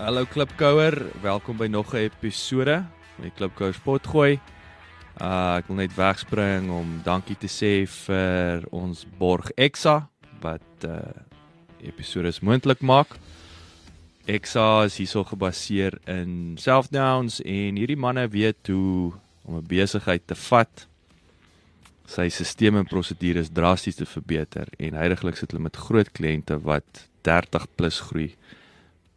Hallo Klipkouer, welkom by nog 'n episode van die Klipkouers potgooi. Uh ek wil net wegspring om dankie te sê vir ons borg Exa wat uh episode moontlik maak. Exa is hierso gebaseer in Selfdowns en hierdie manne weet hoe om 'n besigheid te vat. Sy stelsels en prosedures drasties te verbeter en heidaglik sit hulle met groot kliënte wat 30 plus groei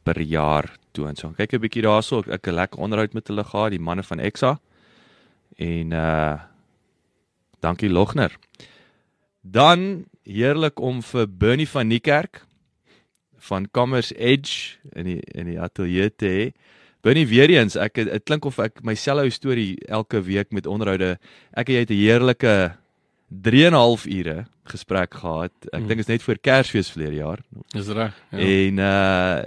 per jaar toon. So kyk 'n bietjie daarso, ek, ek 'n lekker onderhoud met hulle gehad, die manne van Exa. En uh dankie Logner. Dan heerlik om vir Bernie van Niekerk van Commerce Edge in die in die ateljee te hê. Bernie weer eens, ek dit klink of ek myselfe storie elke week met onderhoude. Ek het 'n heerlike 3 en 'n half ure gesprek gehad. Ek Hmm. dink is net voor Kersfees verlede jaar. Dis reg. Ja. En uh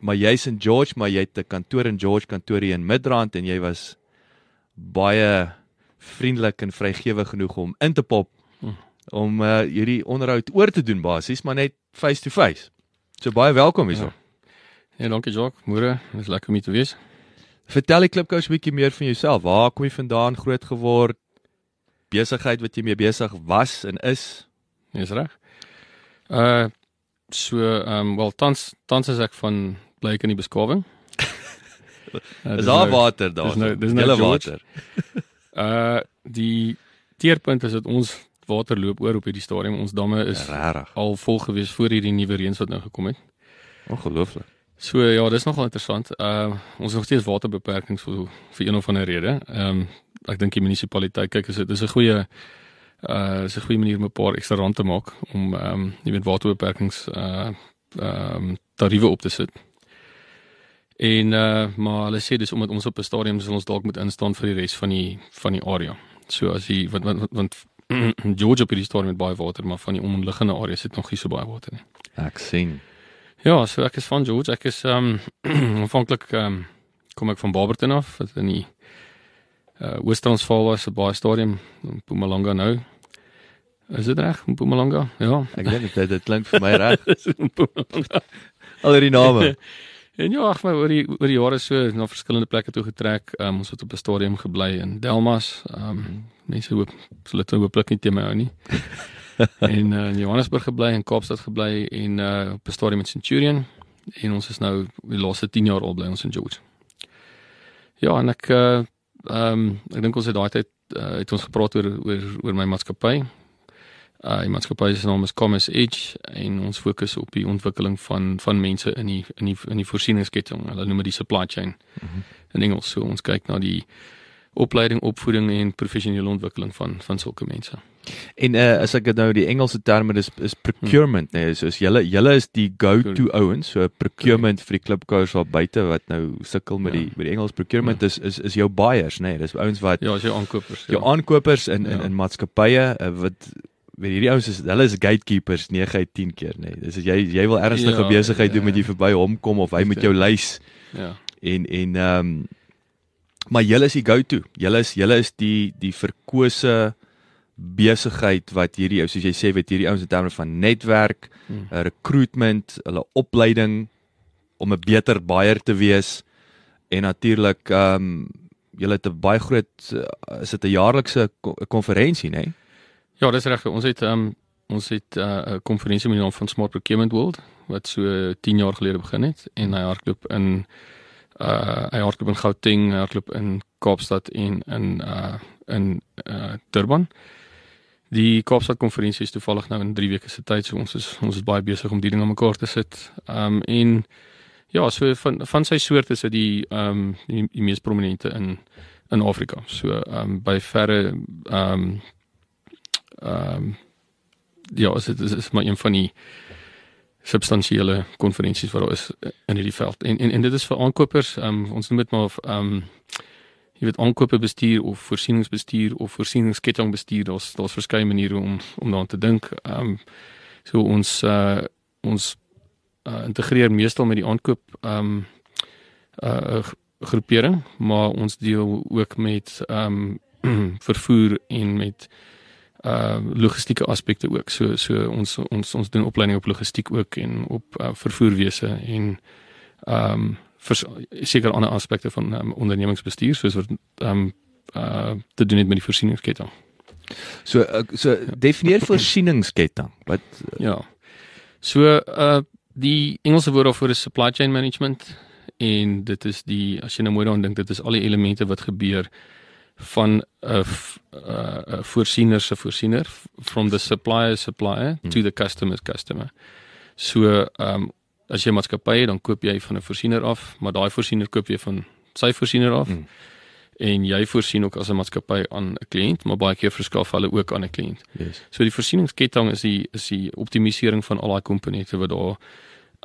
maar jy's in George, maar jy het 'n kantoor in George kantoor hier in Midrand en jy was baie vriendelik en vrygewig genoeg om in te pop Hm. om uh hierdie onderhoud oor te doen basies, maar net face to face. So baie welkom hierso. Ja. Ja, dankie Jacques. Môre, dis lekker om hier te wees. Vertel die klipkous 'n bietjie meer van jouself. Waar kom jy vandaan groot geword? Besigheid wat jy mee besig was en is? Dis reg. Uh so ehm um, wel tans tans is ek van blyk in die beskawing. Uh, Is daar nou- water daar? dis nou- dis nou water. Uh die teerpunt is dat ons water loop oor op hierdie stadium. Ons damme is Regtig. al vol gewees voor hierdie nuwe reëns wat nou gekom het. Ongelooflik. So ja, dis nogal interessant. Uh ons het nog steeds waterbeperkings vir vir een of ander rede. Ehm um, ek dink die munisipaliteit kyk is 'n goeie uh is 'n goeie manier om 'n paar ekstra rand te maak om ehm um, jy weet waterbeperkings uh ehm um, tariewe op te sit. En uh maar hulle sê dis omdat ons op 'n stadium sal ons dalk moet instaan vir die res van die van die area. So as jy want want, want George op hierdie stadium het baie water, maar van die omliggende areas het nog nie so baie water nie. Ek sien. Ja, so ek is van George. Ek is ehm um, aanvanklik ehm um, kom ek van Barberton af, wat in die uh Oos-Transvaal was, 'n baie stadium in Mpumalanga nou. Is dit reg? Mpumalanga? Ja. Ek dink dit dit klink vir my reg. Al hierdie name. en ja, ag maar oor die oor die jare so na verskillende plekke toe getrek. Ehm um, ons het op 'n stadium gebly in Delmas. Ehm um, mense hoop hulle het hooplik nie teen my hou nie. en uh, in Johannesburg gebly en Kaapstad gebly en uh op 'n stadium in Centurion en ons is nou die laaste 10 jaar al bly ons in George. Ja, en ek uh ehm um, ek dink ons het daai tyd uh, het ons gepraat oor oor oor my maatskappy. Uh die maatskappy se naam is Commerce Edge en ons fokus op die ontwikkeling van van mense in die in die in die voorsieningsketting. Hulle noem dit die supply chain mm -hmm. in Engels. So ons kyk na die opleiding, opvoeding en professionele ontwikkeling van van sulke mense. En uh, as ek dit nou die Engelse terme is is procurement nê, nee, soos julle julle is die go-to ouens, so procurement vir die klipkous daar buite wat nou sukkel met Ja. die met die Engels procurement is is is jou buyers nê, nee, dis ouens wat Ja, as jy aankopers. jou aankopers in in Ja. in maatskappye uh, wat weet hierdie ouens is hulle is gatekeepers 9 uit 10 keer nê. Nee. Dis as jy jy wil ernstige Ja, besigheid ja. doen met jy verby hom kom of hy met jou lys Ja. en en ehm um, maar julle is die go-to. Julle is julle is die die verkose besigheid wat hierdie ou soos jy sê wat hierdie ouens in terme van netwerk, Hmm. uh, recruitment, hulle opleiding om 'n beter buyer te wees en natuurlik ehm um, julle het 'n baie groot uh, is dit 'n jaarlikse ko- konferensie nê? Nee? Ja, dis reg. Ons het ehm um, ons het uh, 'n konferensie met die naam van Smart Procurement World wat so 10 jaar gelede begin het en hy hardloop in uh hy hardloop in Gauteng, hy hardloop in Kaapstad en in uh in uh Durban. Die Kaapstad konferensie is toevallig nou in 3 weke se tyd, so ons is ons is baie besig om die ding aan mekaar te sit. Ehm um, en ja, so van van sy soort is dit die ehm um, die, die mees prominente in in Afrika. So ehm um, by verre ehm um, ehm um, ja, is dit is, is maar een van die substansiële konferensies wat daar is in hierdie veld. En en en dit is vir aankopers, um, ons noem dit maar of um jy weet aankope bestuur of voorsieningsbestuur of voorsieningskettingbestuur, daar's daar's verskeie maniere om om daaraan te dink. Um so ons uh ons uh integreer meestal met die aankoop um uh groepering, maar ons deel ook met um vervoer en met uh logistieke aspekte ook. So so ons ons ons doen opleiding op logistiek ook en op uh, vervoerwese en um vir seker ander aspekte van um, ondernemingsbestuur soos wat um uh te doen het met die voorsieningsketting. So uh, so definieer voorsieningsketting. Wat uh, ja. So uh die Engelse woord daarvoor is supply chain management en dit is die as jy nou mooi daaraan dink dit is al die elemente wat gebeur van 'n 'n voorsiener se voorsiener from the supplier supplier hmm. to the customer's customer. So ehm um, as jy maatskappy het, dan koop jy van 'n voorsiener af, maar daai voorsiener koop jy van sy voorsiener af. Hmm. En jy voorsien ook as 'n maatskappy aan 'n kliënt, maar baie keer verskaf hulle ook aan 'n kliënt. Yes. So die voorsieningsketting is die is die optimalisering van al daai komponente wat daar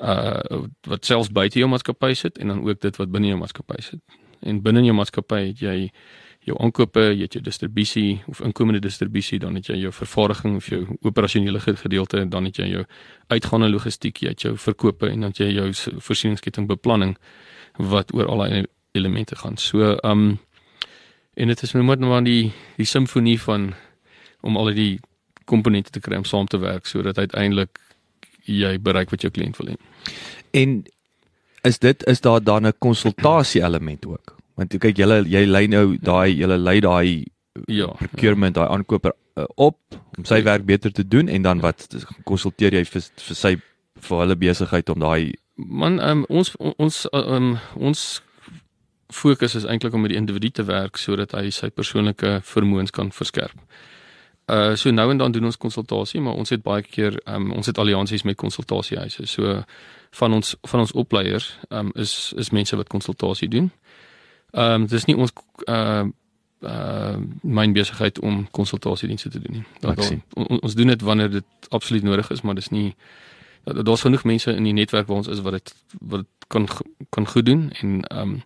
uh wat selfs buite jou maatskappy sit en dan ook dit wat binne jou maatskappy sit. En binne jou maatskappy het jy jou aankope, jy het jou distribusie of inkomende distribusie, dan het jy jou vervaardiging of jou operasionele gedeelte en dan het jy jou uitgaande logistiek, jy het jou verkope en dan jy jou voorsieningsketting beplanning wat oor al die elemente gaan. So, ehm um, en dit is nou net maar die die simfonie van om al die komponente te kry om saam te werk sodat uiteindelik jy bereik wat jou kliënt wil hê. En is dit is daar dan 'n konsultasie element ook? Want kyk julle jy lei nou daai julle lei daai ja procurement daai aankoper uh, op om sy werk beter te doen en dan wat konsulteer jy vir vir sy vir hulle besigheid om daai man um, ons ons um, ons fokus is eintlik om met die individu te werk sodat hy sy persoonlike vermoëns kan verskerp. Uh so nou en dan doen ons konsultasie, maar ons het baie keer um, ons het alliansies met konsultasiehuise. So van ons van ons opleiers um, is is mense wat konsultasie doen. Ehm um, dis nie ons ehm uh, uh myn besigheid om konsultasiedienste te doen nie. Dat on, ons doen dit wanneer dit absoluut nodig is, maar dis nie daar's genoeg mense in die netwerk waar ons is wat dit wat dit kan kan goed doen en ehm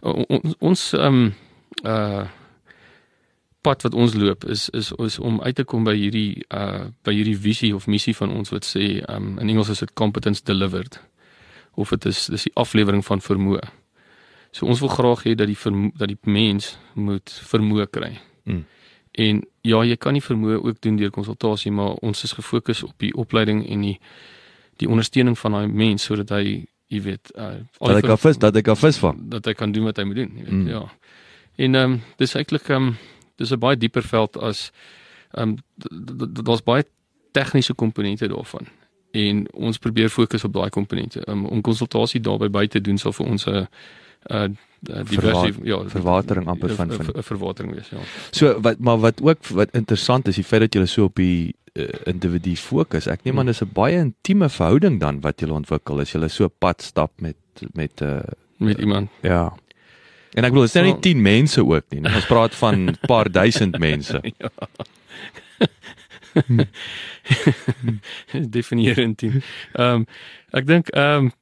um, ons ehm um, uh pad wat ons loop is is is om uit te kom by hierdie uh by hierdie visie of missie van ons wat sê ehm um, in Engels is dit competence delivered of dit is dis die aflewering van vermoë. So ons wil graag hê dat die dat die mens moet vermoë kry. Mm. En ja, jy kan nie vermoë ook doen deur konsultasie, maar ons is gefokus op die opleiding en die die ondersteuning van daai mens sodat hy, jy weet, uh dat hy kan vis, dat hy kan vis vang, dat hy kan doen wat hy moet doen, jy weet, mm. ja. En ehm um, dis eintlik ehm um, dis 'n baie dieper veld as ehm um, daar's baie tegniese komponente daarvan en ons probeer fokus op daai komponente um, om konsultasie daarbey by te doen sal vir ons 'n uh, uh diverse ja verwatering amper van van 'n verwatering wees ja. So wat maar wat ook wat interessant is die feit dat jy so op die uh, individu fokus. Ek neem aan dis 'n baie intieme verhouding dan wat jy ontwikkel as jy so pad stap met met 'n uh, met iemand. Ja. En ek bedoel dit is nie 10 mense ook nie. Ons praat van 'n paar duisend mense. ja. Definieer intiem. Ehm um, ek dink ehm um,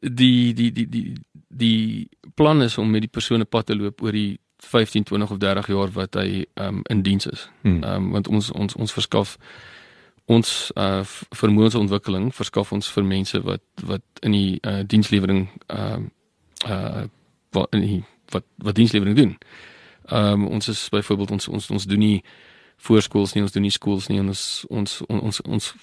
die die die die die plan is om met die persoon 'n pad te loop oor die 15, 20 of 30 jaar wat hy um in diens is. Hmm. Um want ons ons ons verskaf ons uh vermoënsontwikkeling verskaf ons vir mense wat wat in die uh dienslewering um uh, uh wat in die, wat wat dienslewering doen. Um ons is byvoorbeeld ons ons ons doen nie voorskools nie, ons doen nie skools nie ons ons ons ons, ons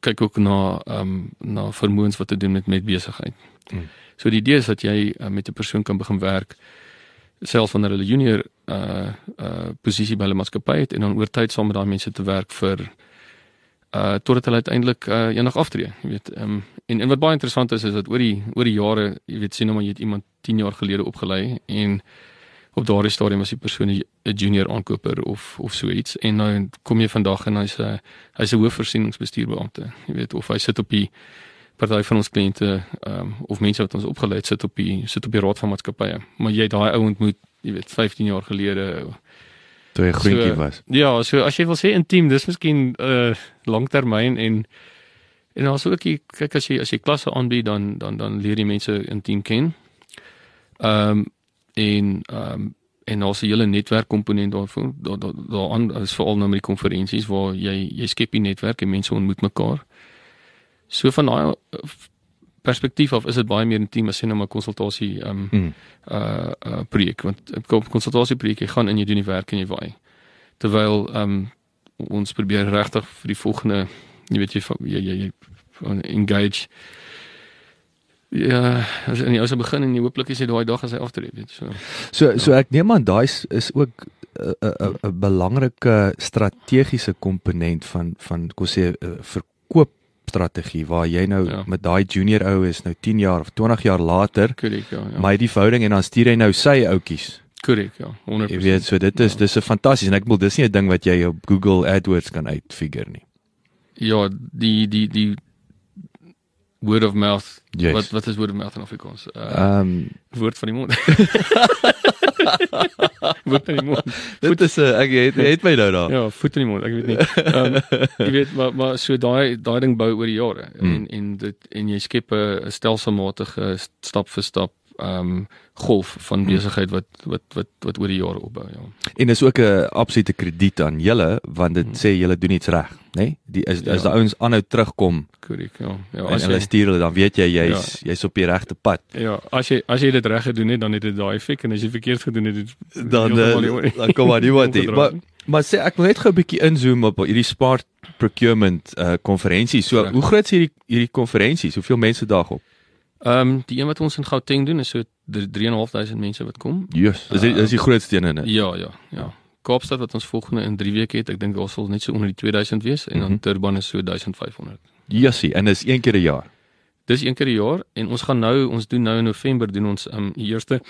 kyk ook na um na vermoëns wat te doen met met besigheid. Hmm. So die idee is dat jy uh, met 'n persoon kan begin werk selfs wanneer hulle junior uh uh posisie by hulle maatskappy het en dan oor tyd saam met daai mense te werk vir uh totdat hulle uiteindelik uh eendag aftree, jy weet. Ehm um, en en wat baie interessant is is dat oor die oor die jare, jy weet, sien nou maar jy het iemand 10 jaar gelede opgelei en op daardie stadium was die persoon 'n junior aankoper of of so iets en nou kom jy vandag en hy's 'n hy's 'n hoofvoorsieningsbestuurbeampte, jy weet, of hy sit op die party van ons kliënte um, of mense wat ons opgelei het sit op die sit op die raad van maatskappye. Maar jy daai ou ontmoet, jy weet, 15 jaar gelede toe jy groentjie So, was. Ja, so as jy wil sê intiem, dis miskien 'n uh, langtermyn en en daar's ook jy kyk as jy as jy klasse aanbied dan dan dan leer jy mense intiem ken. Ehm um, en ehm um, en daar's 'n hele netwerkkomponent daarvoor. Daar daar daaraan is veral nou met die konferensies waar jy jy skep die netwerk en mense ontmoet mekaar. So van daai uh, perspektief af is dit baie meer intiem as jy nou 'n konsultasie ehm um, Mm. uh uh projek want 'n konsultasie projek jy gaan in jy doen die werk en jy waai. Terwyl ehm um, ons probeer regtig vir die volgende jy weet jy jy jy, jy engage Ja, as jy ou se begin en jy hooplik is jy daai dag as hy aftree, weet so. So so ek neem aan daai is, ook 'n 'n 'n belangrike strategiese komponent van van kom sê 'n verkoopstrategie waar jy nou Ja. met daai junior ou is nou 10 jaar of 20 jaar later, Korrek, ja. ja. maar hy die verhouding en dan stuur hy nou sy ouetjies. korrek, ja. 100%. Jy weet, so dit is Ja. dis 'n fantasties en ek bedoel dis nie 'n ding wat jy op Google AdWords kan uitfigure nie. Ja, die die die word of mouth. Yes. Wat wat is word of mouth in Afrikaans? Uh, Ehm um, woord van die mond. woord van die mond. dit is 'n ek het, het my nou daar. Ja, voet in die mond, ek weet nie. Ehm jy weet maar maar so daai daai ding bou oor die jare Hmm. en en dit en jy skep 'n stelselmatige stap vir stap ehm um, golf van Hmm. besigheid wat wat wat wat oor die jare opbou, ja. En dis ook 'n absolute krediet aan julle want dit sê julle doen iets reg, nê? Nee? Die is as Ja. die ouens aanhou terugkom Korrek, ja. Ja, as hulle jy stuur hulle dan weet jy jy's jy's op die regte pad. ja, as jy as jy dit reg gedoen het, dan het dit daai effek en as jy verkeerd gedoen het, het dit Dan eh, nie- dan kom maar niemand hier. Maar maar sê ek wil net gou 'n bietjie inzoom op hierdie smart procurement uh konferensie. So Reg. hoe groot is hierdie hierdie konferensies? Hoeveel mense daag op? Ehm um, die een wat ons in Gauteng doen is so 3.500 mense wat kom. Jesus, dis die- dis die grootste een in dit. Ja, ja, ja. Kaapstad wat ons volgende in 3 weke het, ek dink daar sal net so onder die 2000 wees en dan Mhm. Durban is so 1500. Jessie, en dis een keer 'n jaar. Dis een keer 'n jaar en ons gaan nou ons doen nou in November doen ons um die eerste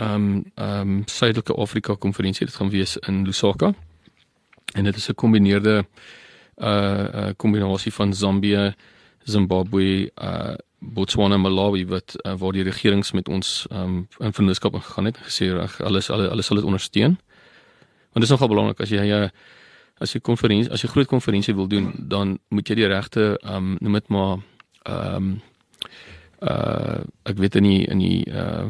um um Suidelike Afrika konferensie dit gaan wees in Lusaka. En dit is 'n kombineerde uh uh kombinasie van Zambië, Zimbabwe, uh Botswana, Malawi wat uh, waar die regerings met ons um in vennootskap ingegaan het en gesê reg alles alles alles sal dit ondersteun. Want dit is nogal belangrik as jy 'n uh, as jy konferensie as jy groot konferensie wil doen, dan moet jy die regte um noem dit maar um uh ek weet in die in die uh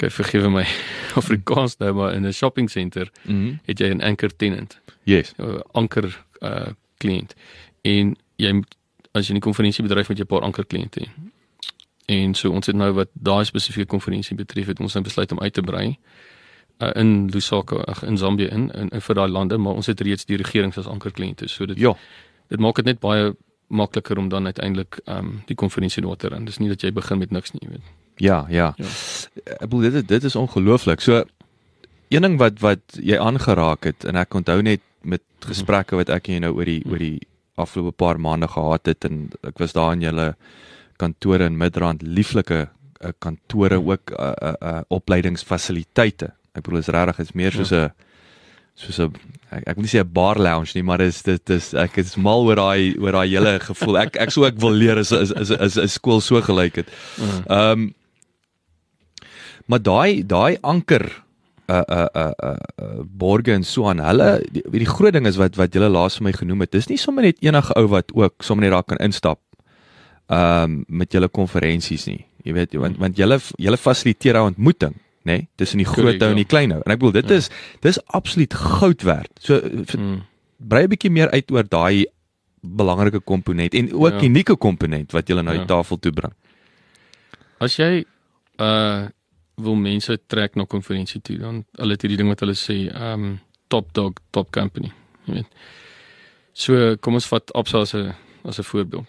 kyk vergewe my Afrikaans nou maar in 'n shopping center Mhm. het jy 'n anchor tenant, Yes. 'n anker uh kliënt. En jy moet as jy 'n konferensiebedryf met 'n paar anker kliënte hê. En so ons het nou wat daai spesifieke konferensie betref het ons nou besluit om uit te brei uh, in Lusaka ag in Zambië in, in, in vir daai lande maar ons het reeds die regerings as anker kliënte so dit Ja. dit maak dit net baie makliker om dan uiteindelik ehm um, die konferensie daar te ren. Dis nie dat jy begin met niks nie, jy weet. Ja, ja. Ja. Ek bedoel dit is- dit is ongelooflik. So een ding wat wat jy aangeraak het en ek onthou net met gesprekke wat ek en jy nou oor die oor die afgelope paar maande gehad het en ek was daar in julle kantore in Midrand, lieflike uh, kantore ook uh, uh, uh, opleidingsfasiliteite. Ek bedoel is regtig is meer soos 'n soos 'n ek, ek wil nie sê 'n bar lounge nie, maar dis dit dis ek is mal oor daai oor daai hele gevoel. Ek ek sou ek wil leer as is is is 'n skool so gelyk het. Ehm um, maar daai daai anker uh uh uh uh, uh borge en so aan hulle die, die groot ding is wat wat julle laas vir my genoem het dis nie sommer net enige ou wat ook sommer net daar kan instap ehm um, met julle konferensies nie jy weet want want julle julle fasiliteer daai ontmoeting nê nee? tussen die groot ou en ja. die klein ou en ek bedoel dit Ja. is dis absoluut goud werd so vir- Mm. brei 'n bietjie meer uit oor daai belangrike komponent en ook Ja. unieke komponent wat julle nou Ja. die tafel toe bring As jy uh wil mense trek na konferensie toe, dan hulle het hierdie ding wat hulle sê, um, top dog, top company, jy weet. So kom ons vat Absa as 'n as 'n voorbeeld.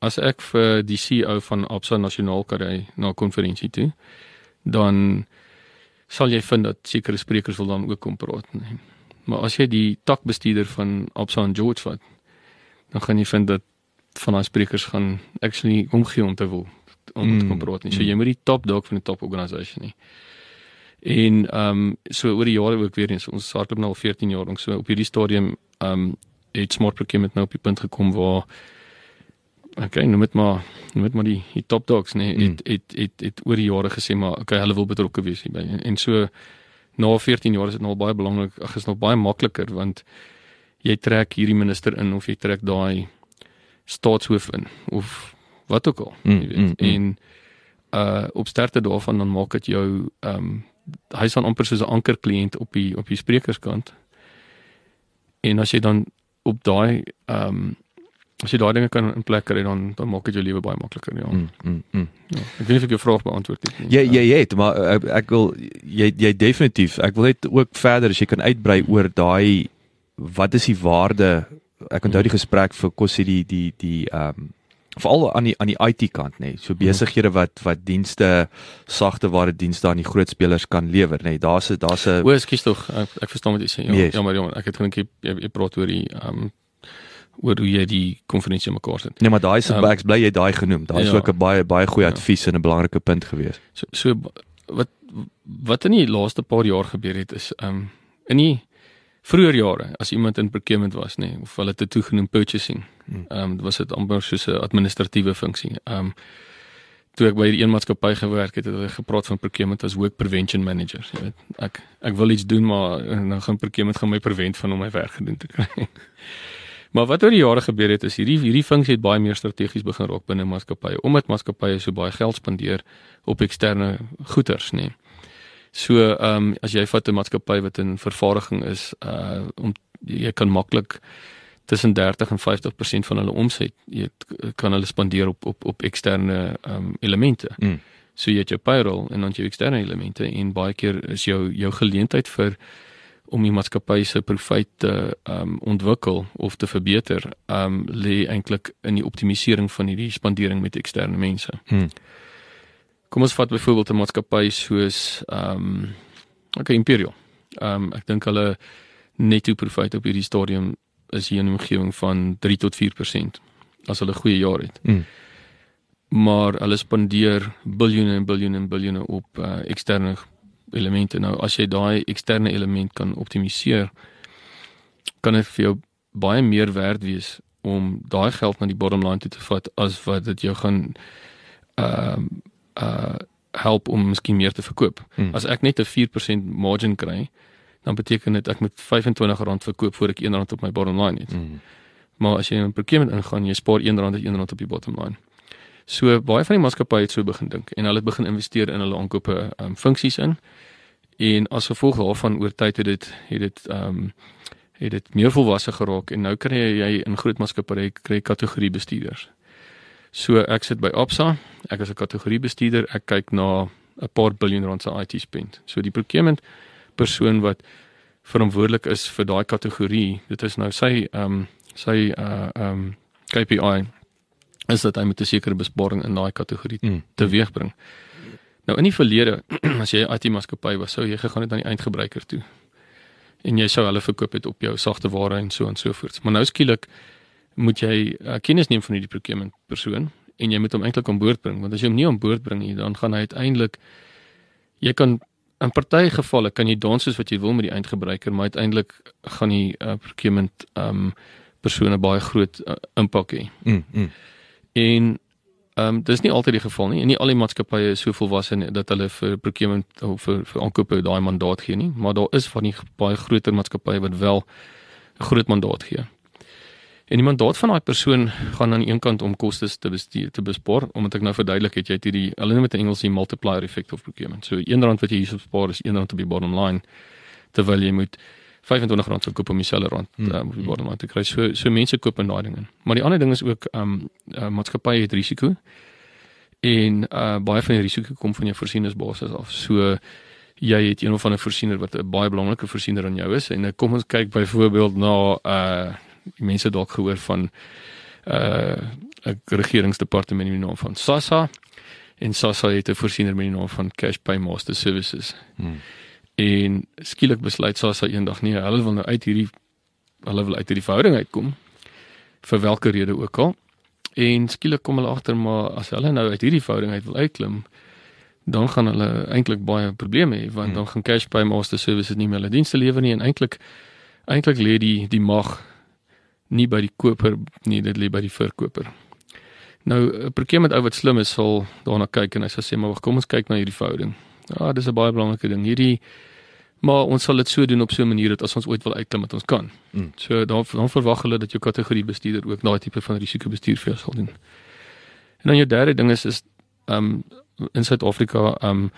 As ek vir die CEO van Absa Nasionaal kan ry na 'n konferensie toe, dan sal jy vind dat sekere sprekers wil dan ook kom praat. Nee. Maar as jy die takbestuurder van Absa en George vat, dan gaan jy vind dat van daai sprekers gaan actually omgee om te wil om te Mm, kom praat nie. So mm. jy moet die top dog van 'n top organisation nie. En ehm um, so oor die jare ook weer eens ons hardloop nou al 14 jaar lank so op hierdie stadium ehm um, het smart procurement nou op die punt gekom waar okay, noem dit maar noem dit maar die die top dogs nee, Mm. het, het het het het oor die jare gesê maar okay, hulle wil betrokke wees hierby en, en so na 14 jaar is dit nou al baie belangrik, ag is nog baie makliker want jy trek hierdie minister in of jy trek daai staatshoof in of wat ook al, Mm, jy weet. mm, mm. En uh op sterkte daarvan dan maak dit jou ehm um, hy's dan amper soos 'n ankerkliënt op die op die sprekerskant. En as jy dan op daai ehm um, as jy daai dinge kan in plek kry dan dan maak dit jou lewe baie makliker, ja. Mm, mm, mm. ja. Ek weet nie of ek jou vraag beantwoord het nie. Ja, ja, ja, het, maar ek, ek wil jy jy definitief. Ek wil net ook verder as jy kan uitbrei oor daai wat is die waarde? Ek onthou die gesprek vir Kossie die die die ehm um, veral aan die aan die IT kant nê. Nee. So besighede wat wat dienste sagte ware dienste aan die groot spelers kan lewer nê. Nee. Daar's 'n daar's 'n O, ekskuus tog. Ek, ek verstaan wat jy sê. Ja, Yes. ja, maar jammer, ek het gedink jy, jy, jy praat oor die ehm um, oor hoe jy die konferensie mekaar sit. Nee, maar daai is um, ek bly jy daai genoem. Daar's ja. ook 'n baie baie goeie Ja. advies en 'n belangrike punt gewees. So so wat wat in die laaste paar jaar gebeur het is ehm um, in die vroeër jare as iemand in procurement was nê nee, of hulle het dit toegenoem purchasing. Hmm. Ehm um, was dit amper soos 'n administratiewe funksie. Ehm um, toe ek by die een maatskappy gewerk het, het hulle gepraat van procurement as work prevention manager, jy weet. Ek ek wil iets doen maar dan gaan procurement gaan my prevent van om my werk gedoen te kry. Maar wat oor die jare gebeur het is hierdie hierdie funksie het baie meer strategies begin raak binne maatskappye omdat maatskappye so baie geld spandeer op eksterne goederes nê. So ehm um, as jy vat 'n maatskappy wat in vervaardiging is uh om jy kan maklik tussen 30 en 50% van hulle omset jy kan hulle spandeer op op op eksterne ehm um, elemente. Mm. So jy het jou payroll en dan jy eksterne elemente en baie keer is jou jou geleentheid vir om die maatskappy se profit te ehm um, ontwikkel of te verbeter, ehm um, lê eintlik in die optimalisering van hierdie spandering met eksterne mense. Hmm. Kom ons vat byvoorbeeld 'n maatskappy soos ehm um, okay Imperial. Ehm um, ek dink hulle netto profit op hierdie stadium is hier in 'n omgewing van 3 tot 4% as hulle goeie jaar het. Mm. Maar hulle spandeer biljoene en biljoene en biljoene op uh, eksterne elemente. Nou as jy daai eksterne element kan optimaliseer, kan dit vir jou baie meer werd wees om daai geld na die bottom line toe te vat as wat dit jou gaan ehm uh, uh help om miskien meer te verkoop. Hmm. As ek net 'n 4% margin kry, dan beteken dit ek moet R25 verkoop voor ek R1 op my bottom line het. Mm. Maar as jy in procurement ingaan, jy spaar R1 en R1 op die bottom line. So baie van die maatskappye het so begin dink en hulle het begin investeer in hulle aankope um, funksies in. En as gevolg daarvan oor tyd het dit het dit ehm um, het dit meer volwasse geraak en nou kry jy in groot maatskappye kry kategorie bestuurders. So ek sit by Absa, ek is 'n kategorie bestuurder, ek kyk na 'n paar biljoen rand se IT spend. So die procurement persoon wat verantwoordelik is vir daai kategorie, dit is nou sy ehm um, sy uh ehm um, KPI is dat hy met 'n sekere besparing in daai kategorie Mm. teweegbring. Nou in die verlede, as jy 'n IT-maatskappy was, sou jy gegaan het aan die eindgebruiker toe. En jy sou hulle verkoop het op jou sagte ware en so en so voort. Maar nou skielik moet jy uh, kennis neem van hierdie procurement persoon en jy moet hom eintlik aan boord bring want as jy hom nie aan boord bring nie dan gaan hy uiteindelik jy kan in party gevalle kan jy dans soos wat jy wil met die eindgebruiker maar uiteindelik gaan die uh, procurement um persone baie groot uh, impak hê. Mm. Mm. En ehm um, dis nie altyd die geval nie. En nie al die maatskappye is so volwasse dat hulle vir procurement of vir vir aankope daai mandaat gee nie, maar daar is van die baie groter maatskappye wat wel 'n groot mandaat gee. En die mandaat van daai persoon gaan aan die een kant om kostes te bestuur te bespaar, omdat ek nou verduidelik het jy het hierdie hulle noem dit in Engels die multiplier effect of procurement. So R1 wat jy hierso spaar is R1 op die bottom line terwyl jy moet R25 sou koop om dieselfde rand Hmm. um, op die bottom line te kry. So so mense koop in daai ding in. Maar die ander ding is ook ehm um, uh, maatskappye het risiko. En uh baie van die risiko kom van jou voorsieningsbasis af. So jy het een of ander voorsiener wat 'n baie belangrike voorsiener aan jou is en uh, kom ons kyk byvoorbeeld na uh mense dalk gehoor van uh 'n regeringsdepartement met die naam van SASSA en SASSA het 'n voorsiener met die naam van Cash Pay Master Services. Mm. En skielik besluit SASSA eendag nee, hulle wil nou uit hierdie hulle wil uit hierdie verhouding uitkom vir watter rede ook al. En skielik kom hulle agter maar as hulle nou uit hierdie verhouding uit wil uitklim, dan gaan hulle eintlik baie probleme hê want Hmm. dan gaan Cash Pay Master Services nie meer hulle dienste lewer nie en eintlik eintlik lê die die mag nie by die koper nie, dit lê by die verkoper. Nou 'n procurement ou wat slim is sal daarna kyk en hy sal sê maar wag, kom ons kyk na hierdie verhouding. Ja, dis 'n baie belangrike ding. Hierdie Maar ons sal dit so doen op so 'n manier dat as ons ooit wil uitklim dat ons kan. Mm. So dan dan verwag hulle dat jou kategorie bestuurder ook daai tipe van risikobestuur vir jou sal doen. En dan jou derde ding is is um, in Suid-Afrika um,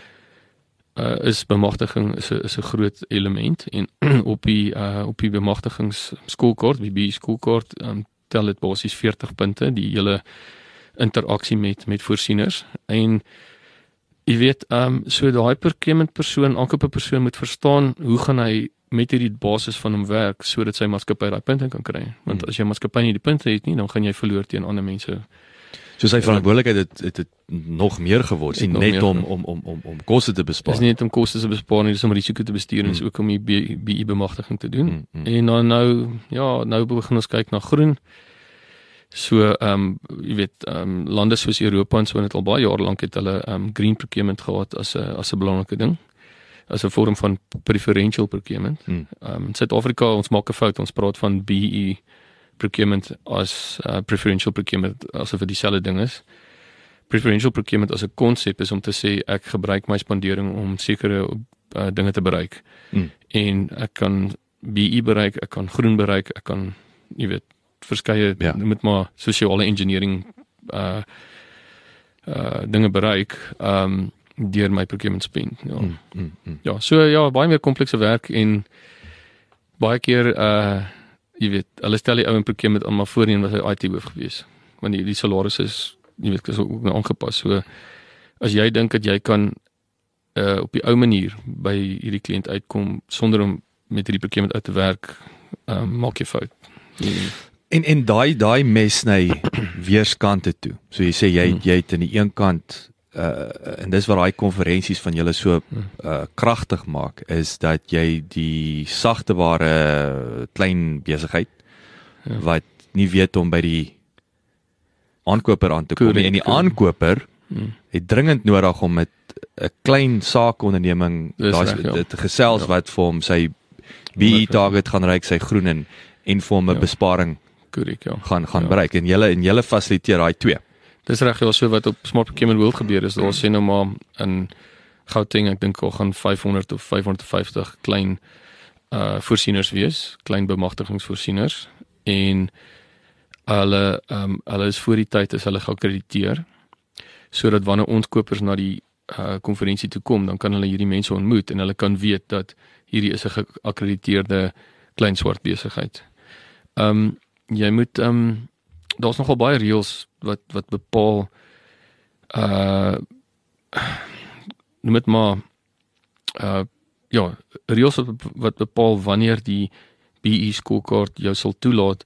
uh, is bemagtiging is 'n is 'n groot element en op die uh, op die bemagtigings skoolkaart, BB skoolkaart, um, tel dit basies 40 punte die hele interaksie met met voorsieners en jy weet ehm um, so daai procurement persoon, aankope persoon moet verstaan hoe gaan hy met hierdie basis van hom werk sodat sy maatskappy daai punte kan kry. Want Hmm. as jy maatskappy nie die punte het nie, dan gaan jy verloor teen ander mense. So sy verantwoordelikheid het het, het nog meer geword, sien net om geword. om om om om koste te bespaar. is nie net om kostes te bespaar nie, dis om risiko te bestuur en dis Hmm. ook om die B- BI bemagtiging te doen. Mm, mm. En dan nou ja, nou begin ons kyk na groen. So ehm um, jy weet ehm um, lande soos Europa en so het al baie jare lank het hulle ehm um, green procurement gehad as 'n as 'n belangrike ding. As 'n vorm van preferential procurement. Mm. Ehm um, in Suid-Afrika ons maak 'n fout, ons praat van BE procurement as uh, preferential procurement asof dit dieselfde ding is. Preferential procurement as 'n konsep is om te sê ek gebruik my spandering om sekere uh, dinge te bereik Mm. en ek kan BE bereik, ek kan groen bereik, ek kan jy weet verskeie Ja. ja. met maar sosiale engineering uh uh dinge bereik um deur my procurement spend. Ja. Mm, mm, mm. Ja, so ja, baie meer komplekse werk en baie keer uh jy weet, hulle stel die ou in procurement aan maar voorheen was hy IT hoof gewees. Want die, die salarisse is jy weet, is ook nou aangepas. So as jy dink dat jy kan uh op die ou manier by hierdie kliënt uitkom sonder om met hierdie procurement uit te werk, uh, maak jy fout. En, En en daai daai mes sny weerskante toe. So jy sê jy Hmm. jy het aan die een kant uh en dis wat daai konferensies van julle so Hmm. uh kragtig maak is dat jy die sagteware klein besigheid Ja. wat nie weet om by die aankoper aan te kom nie en die aankoper hmm. het dringend nodig om met 'n klein saakonderneming daai ja. dit gesels Ja. wat vir hom sy BE target gaan reik sy groen en en vir hom 'n Ja. besparing korrek ja. gaan gaan Ja. bereik en julle en julle fasiliteer daai twee. Dis reg ja, so wat op Smart Procurement World gebeur is, daar sien nou maar in Gauteng, ek dink al gaan 500 of 550 klein uh voorsieners wees, klein bemagtigingsvoorsieners en hulle ehm um, hulle is voor die tyd is hulle geakkrediteer sodat wanneer ons kopers na die uh konferensie toe kom, dan kan hulle hierdie mense ontmoet en hulle kan weet dat hierdie is 'n geakkrediteerde klein swart besigheid. Ehm um, jy moet ehm um, daar's nogal baie reëls wat wat bepaal uh noem dit maar uh ja, reëls wat, bepaal wanneer die BE skoolkaart jou sal toelaat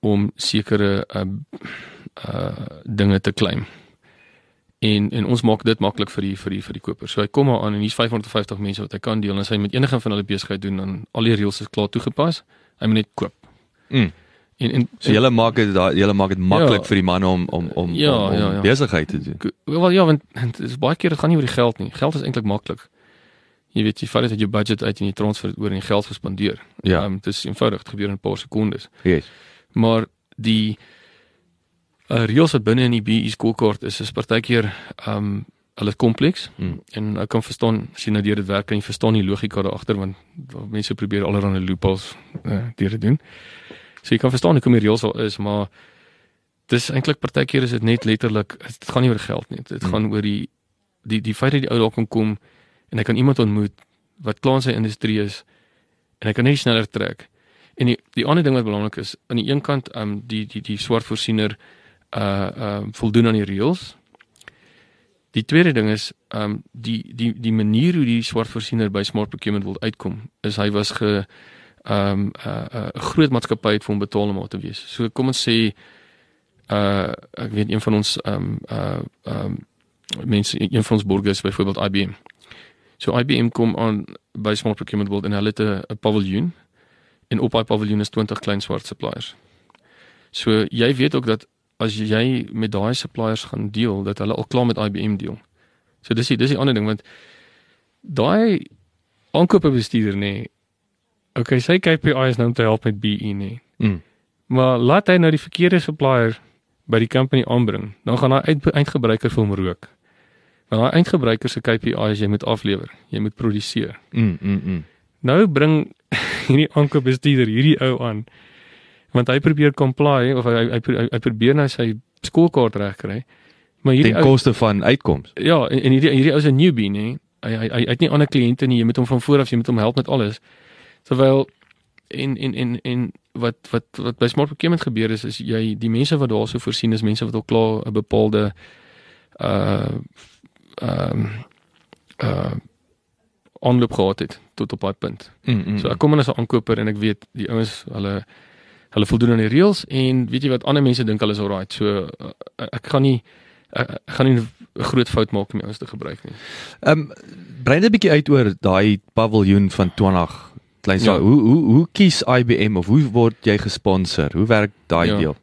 om sekere uh uh dinge te claim. En en ons maak dit maklik vir die vir die vir die koper. So hy kom maar aan en hier's 550 mense wat hy kan deel en as hy met enige van hulle besigheid doen dan al die reëls is klaar toegepas. Hy moet net koop. Mm. En en So julle maak dit daai julle maak dit maklik Ja. vir die manne om om om Ja, om, om ja, ja. besigheid te doen. Wel ja, want dit is baie keer dit gaan nie oor die geld nie. Geld is eintlik maklik. Jy weet, jy vat dit uit jou budget uit en jy transfer dit oor en die geld gespandeer. Ja. Um, dit is eenvoudig, dit gebeur in 'n paar sekondes. Yes. Maar die uh, reëls wat binne in die BE skoolkaart is, is partykeer um hulle is kompleks Mm. en ek kan verstaan as jy nou deur dit werk kan jy verstaan die logika daar agter want mense probeer allerlei loopholes uh, deur te doen. So jy kan verstaan hoekom die reëls is, maar dis eintlik partykeer is dit net letterlik dit gaan nie oor geld nie. Dit Hmm. gaan oor die die die feit dat die ou daar kan kom en hy kan iemand ontmoet wat klaar in sy industrie is en hy kan net sneller trek. En die die ander ding wat belangrik is, aan die een kant um die die die swart voorsiener uh uh voldoen aan die reëls. Die tweede ding is um die die die manier hoe die swart voorsiener by Smart Procurement wil uitkom is hy was ge um 'n uh, uh, groot maatskappy het vir hom betaal om daar te wees. So kom ons sê uh ek weet een van ons um uh um mense een van ons borgers byvoorbeeld IBM. So IBM kom aan by Smart Procurement World en hulle het 'n paviljoen en op daai paviljoen is 20 klein swart suppliers. So jy weet ook dat as jy met daai suppliers gaan deel dat hulle al klaar met IBM deel. So dis die dis die ander ding want daai aankopebestuurder nê. Nee, okay, sy KPI is nou om te help met BE nê. Mm. Maar laat hy nou die verkeerde supplier by die company aanbring, dan gaan daai uit, eindgebruiker vir hom rook. Maar daai eindgebruiker se KPI is jy moet aflewer, jy moet produseer. Mm mm mm. Nou bring hierdie aankoopbestuurder hierdie ou aan want hy probeer comply of hy hy, hy, hy probeer nou sy skoolkaart regkry. Maar hierdie Ten koste van uitkoms. ja, en, en hierdie hierdie ou 'n newbie nê. Hy hy hy het nie ander kliënte nie, jy moet hom van voor af, jy moet hom help met alles. Terwyl en en en en wat wat wat by smart procurement gebeur is is jy die mense wat daarso voorsien is mense wat al klaar 'n bepaalde uh ehm uh aanloop gehad het tot op daai punt. Mm, mm, So ek kom in as 'n aankoper en ek weet die ouens hulle hulle voldoen aan die reëls en weet jy wat ander mense dink hulle is alright. So uh, ek gaan nie ek, ek gaan nie 'n groot fout maak om die ouens te gebruik nie. Ehm um, brei net 'n bietjie uit oor daai paviljoen van 20 klein Ja. hoe hoe hoe kies IBM of hoe word jy gesponsor? Hoe werk daai Ja. deel?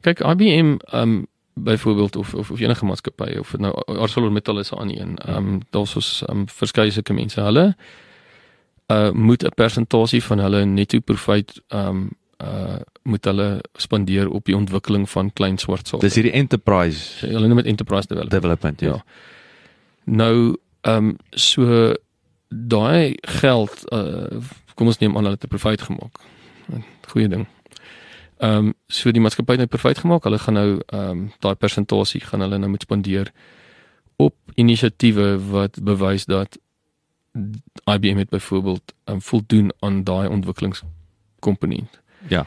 Kyk IBM um byvoorbeeld of of of enige maatskappy of nou ArcelorMittal is aan een. Um daar's ons um verskeie sulke mense. Hulle uh moet 'n persentasie van hulle netto profit um uh moet hulle spandeer op die ontwikkeling van klein swart sake. Dis hierdie enterprise hulle noem dit enterprise development. development ja. Ja. Nou ehm um, so daai geld uh kom ons neem aan hulle het 'n profit gemaak. Goeie ding. Ehm um, so die maatskappy het nou profit gemaak. Hulle gaan nou ehm um, daai persentasie gaan hulle nou moet spandeer op inisiatiewe wat bewys dat IBM het byvoorbeeld um, voldoen aan daai ontwikkelingskomponent. Ja.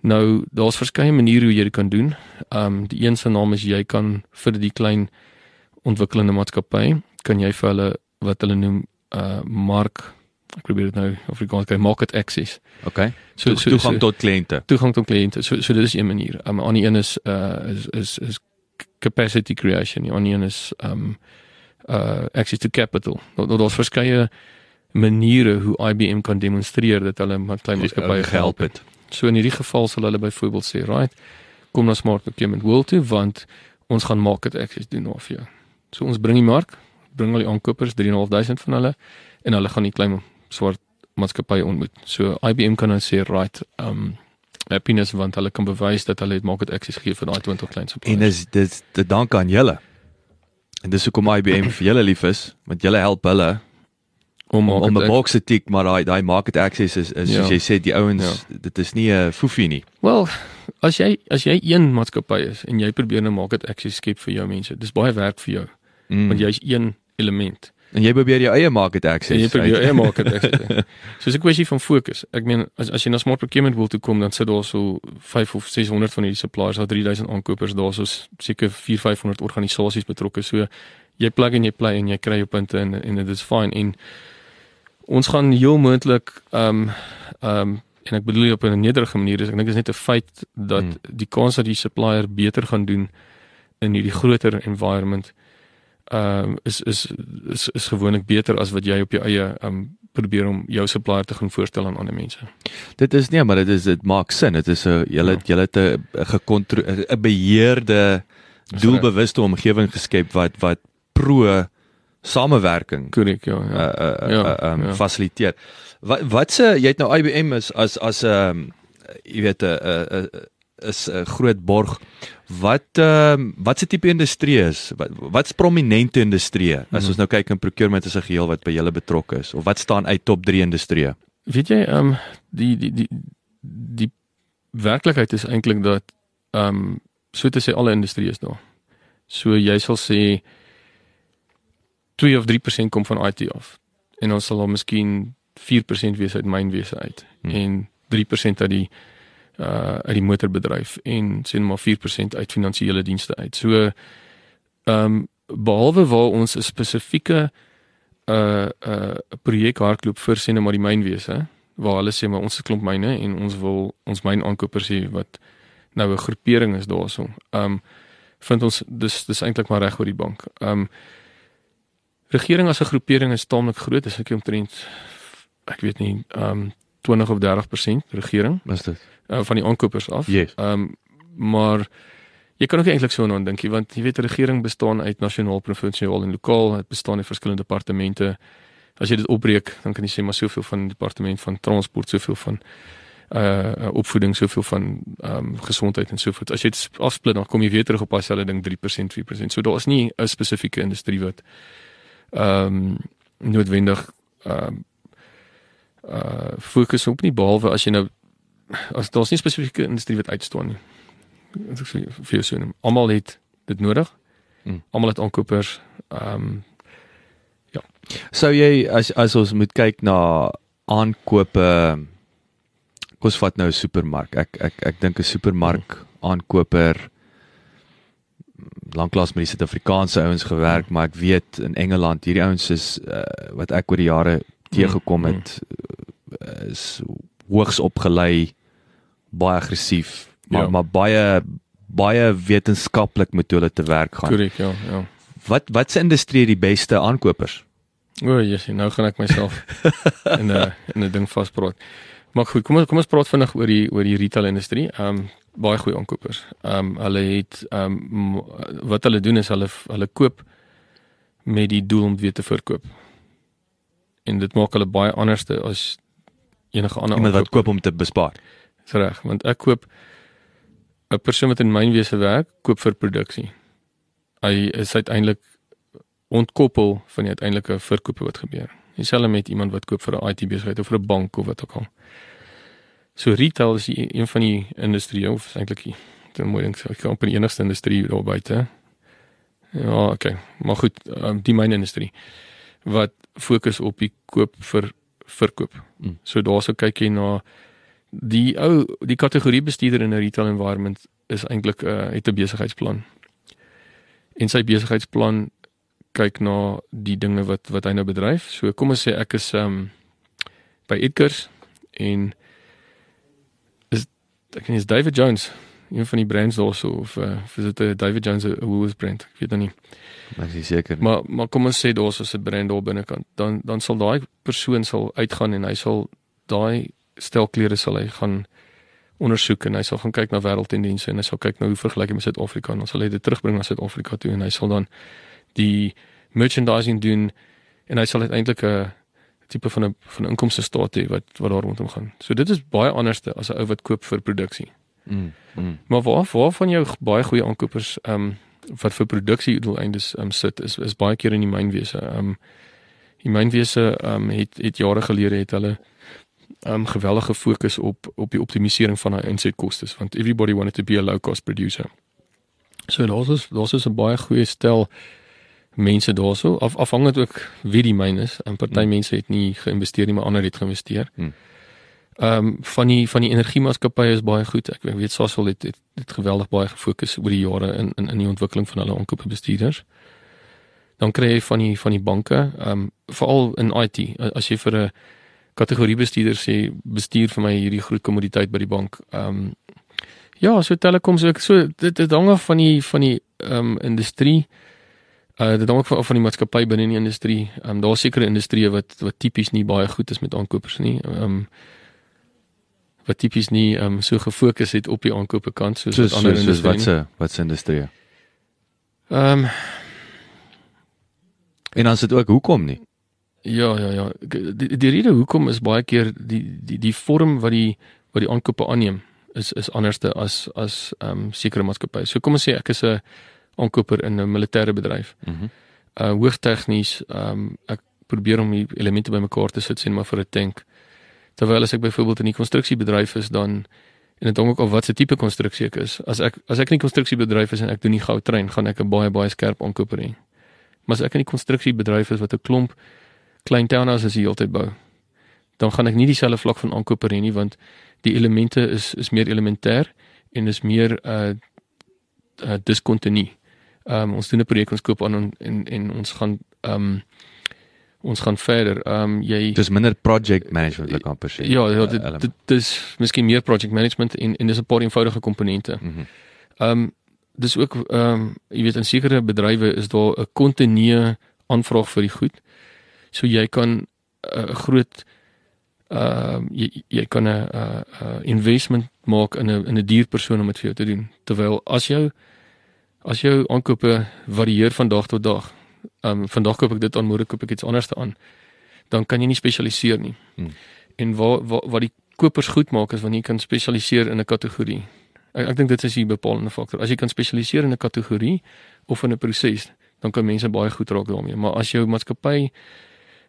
Nou daar's verskeie maniere hoe jy dit kan doen. Ehm um, die een se naam is jy kan vir die klein ontwikkelende maatskappy kan jy vir hulle wat hulle noem uh mark ek probeer dit nou Afrikaans kry market access. Okay. So So, toegang tot kliënte. toegang tot kliënte. So so dit is een manier. Um, 'n ander een is uh is is is capacity creation. Die ander een is um uh access to capital. Daar daar- daar's verskeie maniere hoe IBM kan demonstreer dat hulle met klein maatskappye gehelp het. So in hierdie geval sal hulle byvoorbeeld sê, "Right, kom na Smart Procurement World toe want ons gaan market access doen nou vir jou." So ons bring die mark, bring al die aankopers, 3.500 van hulle en hulle gaan die klein swart maatskappye ontmoet. So IBM kan nou sê, "Right, um happiness want hulle kan bewys dat hulle het market access gegee vir daai 20 klein suppliers." En dis dis dit dank aan julle. En dis hoekom IBM vir julle lief is, want julle help hulle om om 'n box te tik, maar daai daai market access is is Ja. soos jy sê die ouens, dit is nie 'n foefie nie. Wel, as jy as jy een maatskappy is en jy probeer nou market access skep vir jou mense, dis baie werk vir jou Mm. want jy's een element. En jy probeer jou eie market En access. jy probeer jou eie market access. doen. So 'n kwessie van fokus. Ek meen as as jy na smart procurement wil toe kom, dan sit daar so 5 of 600 van hierdie suppliers, daar 3000 aankopers, daar's so seker 4 500 organisasies betrokke. So jy plug en jy play en jy kry jou punte en en dit is fyn en ons gaan heel moontlik ehm um, ehm um, en ek bedoel op 'n nederige manier is ek dink dit is net 'n feit dat Hmm. hmm. die kans dat die supplier beter gaan doen in hierdie groter environment ehm um, is is is is gewoonlik beter as wat jy op jou eie ehm um, probeer om jou supplier te gaan voorstel aan ander mense. Dit is nee, maar dit is dit maak sin. Dit is 'n julle Ja. julle het 'n gekontro 'n beheerde doelbewuste omgewing geskep wat wat pro samewerking Korrek, ja. uh ja. uh, Ja, uh um, ja. fasiliteer. Wat wat se jy het nou IBM is as as 'n um, jy weet 'n 'n is 'n groot borg. Wat ehm um, wat se tipe industrie is? Wat wat's prominente industrie? As Mhm. ons nou kyk in procurement as 'n geheel wat by julle betrokke is of wat staan uit top 3 industrie? Weet jy, ehm um, die die die die werklikheid is eintlik dat ehm um, so te sê alle industrie is daar. So jy sal sê 2 of 3% kom van IT af. En ons sal dan miskien 4% wees uit mynwese uit Hmm. hmm. en 3% uit die uh uit die motorbedryf en sien maar 4% uit finansiële dienste uit. So ehm um, behalwe waar ons 'n spesifieke uh uh projek hardloop vir sien maar die mynwese waar hulle sê maar ons het klomp myne en ons wil ons myn aankopers hê wat nou 'n groepering is daarso. Um vind ons dis dis eintlik maar reg oor die bank. Um regering as 'n groepering is taamlik groot, dis ek omtrent ek weet nie um 20 of 30% regering Is dit? uh, van die aankopers af. Yes. Um maar jy kan ook eintlik so aan dink want jy weet 'n regering bestaan uit nasionaal, provinsiaal en lokaal. Dit bestaan uit verskillende departemente. As jy dit opbreek, dan kan jy sê maar soveel van die departement van transport, soveel van uh opvoeding, soveel van ehm um, gesondheid en so voort. As jy dit afsplit dan kom jy weer terug op dieselfde ding 3%, 4%. So daar is nie 'n spesifieke industrie wat ehm um, noodwendig ehm um, uh fokus op nie behalwe as jy nou as daar's nie spesifieke industrie wat uitstaan nie. Dit is vir jou so. Almal het dit nodig. Mm. Almal het aankopers. Ehm um, Sou jy as as ons moet kyk na aankope kom ons vat nou 'n supermark. Ek ek ek dink 'n supermark aankoper lanklaas met die Suid-Afrikaanse ouens gewerk, maar ek weet in Engeland hierdie ouens is uh, wat ek oor die jare teëgekom het uh, is hoogs opgelei, baie aggressief, maar Ja. maar baie baie wetenskaplik met hulle te werk gaan. korrek, ja, ja. Wat wat se industrie die beste aankopers? O, Jesus, nou gaan ek myself in 'n in 'n ding vaspraat. Maar goed, kom ons kom ons praat vinnig oor die oor die retail industrie. Ehm um, baie goeie aankopers. Ehm um, hulle het ehm um, wat hulle doen is hulle hulle koop met die doel om weer te verkoop. En dit maak hulle baie anderste as enige ander Iemand wat koop om te bespaar. Dis reg, want ek koop 'n persoon wat in mynwese werk, koop vir produksie. Hy is uiteindelik ontkoppel van die uiteindelike verkope wat gebeur. Dieselfde met iemand wat koop vir 'n IT besigheid of vir 'n bank of wat ook al. So retail is die, een van die industrie of eintlik die dan moet ek kan die enigste industrie daar buite. Ja, okay. Maar goed, um, die myn industrie wat fokus op die koop vir verkoop. Mm. So daarso kyk jy na die ou die kategorie bestuurder in 'n retail environment is eintlik 'n uh, het 'n besigheidsplan. En sy besigheidsplan kyk na die dinge wat wat hy nou bedryf. So kom ons sê ek is um by Edgars en is ek is David Jones een van die brands daarso of uh, is dit 'n David Jones Woolworths brand? Ek weet nou nie. Ek is seker. Maar maar kom ons sê daar's 'n brand daar binnekant. Dan dan sal daai persoon sal uitgaan en hy sal daai stel klere sal hy gaan ondersoek en hy sal gaan kyk na wêreldtendense en hy sal kyk na hoe vergelyk hy met Suid-Afrika en dan sal hy dit terugbring na Suid-Afrika toe en hy sal dan die merchandising doen en hy sal uiteindelik 'n tipe van 'n van 'n inkomste staat hê wat wat daar rondom gaan. So dit is baie anderste as 'n ou wat koop vir produksie. Mm, mm. Maar waar waar van jou baie goeie aankopers ehm um, wat vir produksie doeleindes ehm um, sit is is baie keer in die mynwese. Ehm um, die mynwese ehm um, het het jare gelede het hulle ehm um, geweldige fokus op op die optimalisering van hulle insetkoste want everybody wanted to be a low cost producer. So daar's is daar's is 'n baie goeie stel mense daarso af afhangend ook wie die myn is. En party Hmm. mense het nie geïnvesteer nie, maar ander het geïnvesteer. Hmm. Ehm um, van die van die energiemaatskappye is baie goed. Ek weet Sasol het, het het geweldig baie gefokus oor die jare in in in die ontwikkeling van hulle aankopebestuurders. Dan kry jy van die van die banke, ehm um, veral in IT. As jy vir 'n kategoriebestuurder sê bestuur vir my hierdie groot kommoditeit by die bank. Ehm um, ja, so telekoms ook so dit dit hang af van die van die ehm um, industrie. Uh dit hang ook af van die maatskappy binne in die industrie. Ehm um, daar's sekere industrieë wat wat tipies nie baie goed is met aankopers nie. Ehm um, wat tipies nie ehm um, so gefokus het op die aankope kant soos Soos ander soos, soos wat se wat se industrie. Ehm um, En dan is dit ook hoekom nie? Ja, ja, ja. Die, die rede hoekom is baie keer die die die vorm wat die wat die aankope aanneem is is anderste as as ehm um, sekere maatskappye. So kom ons sê ek is 'n aankoper in 'n militêre bedryf. Mhm. Mm Uh hoogtegnies, ehm um, ek probeer om die elemente bymekaar te sit sien maar vir 'n tank. Terwyl as ek byvoorbeeld in die konstruksiebedryf is dan en dit hang ook af wat se tipe konstruksie ek is. As ek as ek in die konstruksiebedryf is en ek doen nie goudtrein, gaan ek 'n baie baie skerp aankoper hê. Maar as ek in die konstruksiebedryf is wat 'n klomp klein townhouses die hele tyd bou, dan gaan ek nie dieselfde vlak van aankoper hê nie want die elemente is is meer elementêr en is meer uh uh diskontinu. Ehm um, ons doen 'n projek ons koop aan en en, en ons gaan ehm um, ons gaan verder. Ehm um, jy Dis minder project management like amper sê. Ja, ja Uh, dit, element. dit dis miskien meer project management en en dis 'n paar eenvoudige komponente. Mhm. Ehm um, dis ook ehm um, jy weet in sekere bedrywe is daar 'n kontinue aanvraag vir die goed. So jy kan 'n uh, groot ehm um, jy jy kan 'n uh, uh, investment maak in 'n in 'n duur persoon om dit vir jou te doen. Terwyl as jou as jou aankope varieer van dag tot dag. Ehm um, vandag koop ek dit aan, môre koop ek iets anders aan. Dan kan jy nie spesialiseer nie. Hmm. En waar waar wat die kopers goed maak is wanneer jy kan spesialiseer in 'n kategorie. Ek ek dink dit is die bepalende faktor. As jy kan spesialiseer in 'n kategorie of in 'n proses, dan kan mense baie goed raak daarmee. Maar as jou maatskappy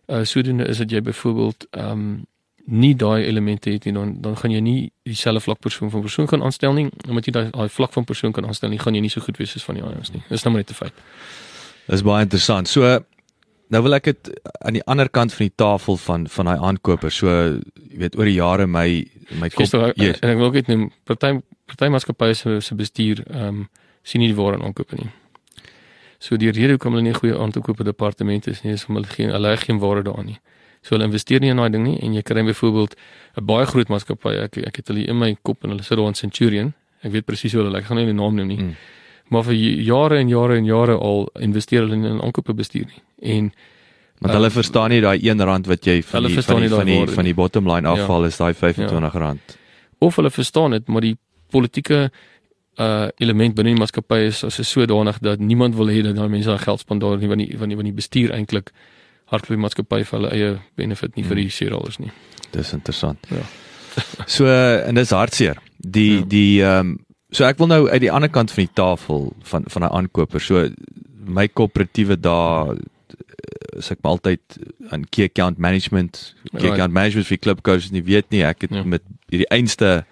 uh sodoende is dat jy byvoorbeeld ehm um, nie daai elemente het nie, dan dan gaan jy nie dieselfde vlak persoon van persoon kan aanstel nie. Omdat jy daai vlak van persoon kan aanstel nie, gaan jy nie so goed wees soos van die anders nie. Dis nou maar net 'n feit. Dis baie interessant. So nou wil ek dit aan die ander kant van die tafel van van daai aankoper. So jy weet oor die jare my my kop Gister, yes. en ek wil ook net noem party party maatskappye se se bestuur ehm um, sien nie die waarde in aankope nie. So die rede hoekom hulle nie goeie aankope departement is nie is omdat hulle geen hulle geen waarde daarin nie. So hulle investeer nie in daai ding nie en jy kry byvoorbeeld 'n baie groot maatskappy ek ek het hulle in my kop en hulle sit daar in Centurion. Ek weet presies hoe hulle lyk. Ek gaan nie die naam noem nie. Mm. Maar vir jare en jare en jare al investeer hulle in aankope bestuur nie. En Want hulle verstaan nie daai 1 rand wat jy van die van die, nie daai van die, van die bottom line Ja. afval is daai 25 rand. of hulle verstaan dit, maar die politieke uh element binne die maatskappy is as is sodanig dat niemand wil hê dat daai mense daai geld spandeer nie want die want die, want die bestuur eintlik hardloop die maatskappy vir hulle eie benefit nie vir die shareholders nie. Dis interessant. Ja. So en dis hartseer. Die Ja. die ehm um, so ek wil nou uit die ander kant van die tafel van van 'n aankoper. So my koöperatiewe daar is ek maar altyd aan key account management, key account management vir klub coaches nie weet nie. Ek het Ja. met hierdie einste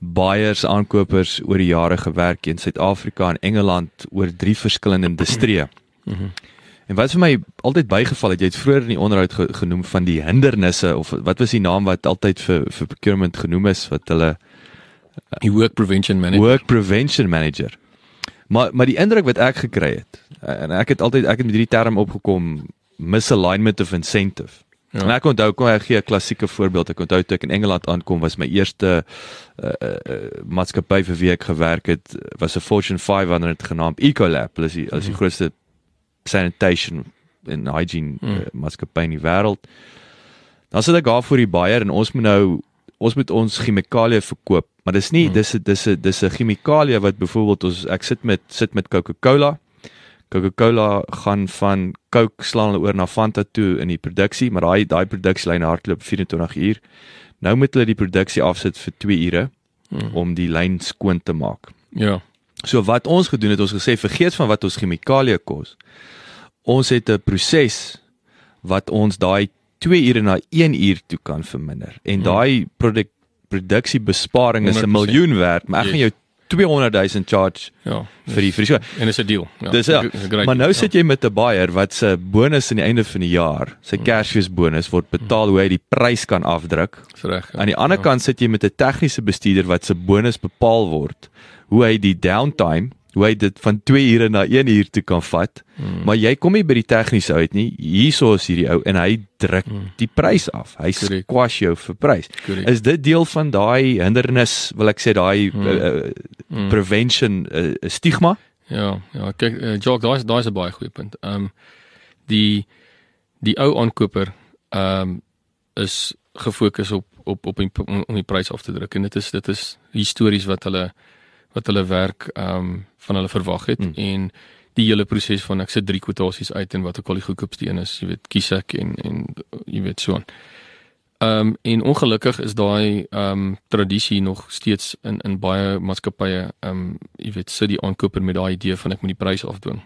buyers aankopers oor die jare gewerk in Suid-Afrika en Engeland oor drie verskillende industrieë. Mhm. En wat vir my altyd bygeval het, jy het vroeër in die onderhoud ge, genoem van die hindernisse of wat was die naam wat altyd vir vir procurement genoem is wat hulle Die work prevention manager. work prevention manager. Maar maar die indruk wat ek gekry het en ek het altyd ek het met hierdie term opgekom misalignment of incentive. Ja. En ek onthou kom ek gee 'n klassieke voorbeeld. Ek onthou toe ek in Engeland aankom was my eerste uh, uh, maatskappy vir wie ek gewerk het was 'n Fortune 500 genaamd Ecolab. Hulle is die, hulle is die grootste sanitation en hygiene Mm. uh, maatskappy in die wêreld. Dan sit ek daar voor die buyer en ons moet nou ons moet ons chemikalieë verkoop, maar dis nie Mm. dis dis 'n dis 'n chemikalie wat byvoorbeeld ons ek sit met sit met Coca-Cola. Coca-Cola gaan van Coke slaan hulle oor na Fanta toe in die produksie, maar daai daai produksielyn hardloop 24 uur. Nou moet hulle die produksie afsit vir 2 ure Mm. om die lyn skoon te maak. Ja. So wat ons gedoen het, ons gesê vergeet van wat ons chemikalieë kos. Ons het 'n proses wat ons daai 2 ure na 1 uur toe kan verminder. En Hmm. daai produk produksiebesparing is 'n 100%. miljoen werd, maar ek gaan jou 200 000 charge Ja. vir die vir die so. En dis 'n deal. Ja. Dis ja. Great Maar nou sit jy met 'n buyer wat se bonus aan die einde van die jaar, sy. Kersfees bonus word betaal hoe hy die prys kan afdruk. reg. ja. Aan die ander Ja. kant sit jy met 'n tegniese bestuurder wat se bonus bepaal word hoe hy die downtime, hoe hy dit van 2 ure na 1 uur toe kan vat. Mm. Maar jy kom nie by die tegniese uit nie. Hierso is hierdie ou en hy druk Mm. die prys af. Hy Korrek. squash jou vir prys. Korrek. Is dit deel van daai hindernis, wil ek sê daai Mm. uh, Mm. prevention uh, stigma? Ja, ja, kyk, uh, Jock, daai is daai is 'n baie goeie punt. Ehm um, die die ou aankoper ehm um, is gefokus op op op die, om, om die prys af te druk en dit is dit is histories wat hulle wat hulle werk ehm um, van hulle verwag het Mm. en die hele proses van ek sit drie kwotasies uit en wat ook al die goedkoopste een is, jy weet, kies ek en en jy weet so aan. Ehm um, en ongelukkig is daai ehm um, tradisie nog steeds in in baie maatskappye ehm um, jy weet sit die aankoper met daai idee van ek moet die prys afdwing.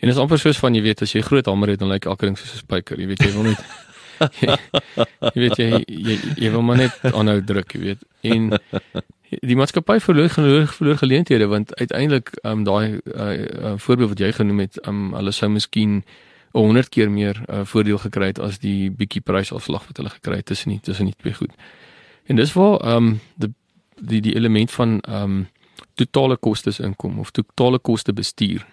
En dit is amper soos van jy weet as jy groot hamer het dan lyk elke ding soos 'n spyker, jy weet jy wil net jy, jy weet jy, jy jy wil maar net aanhou druk, jy weet. En die maatskappy verloor verloor, verloor geleenthede want uiteindelik ehm um, daai uh, uh, voorbeeld wat jy genoem het, ehm um, hulle sou miskien 100 keer meer uh, voordeel gekry het as die bietjie prysafslag wat hulle gekry het tussen die tussen die twee goed. En dis waar ehm um, die die die element van ehm um, totale kostes inkom of totale koste bestuur.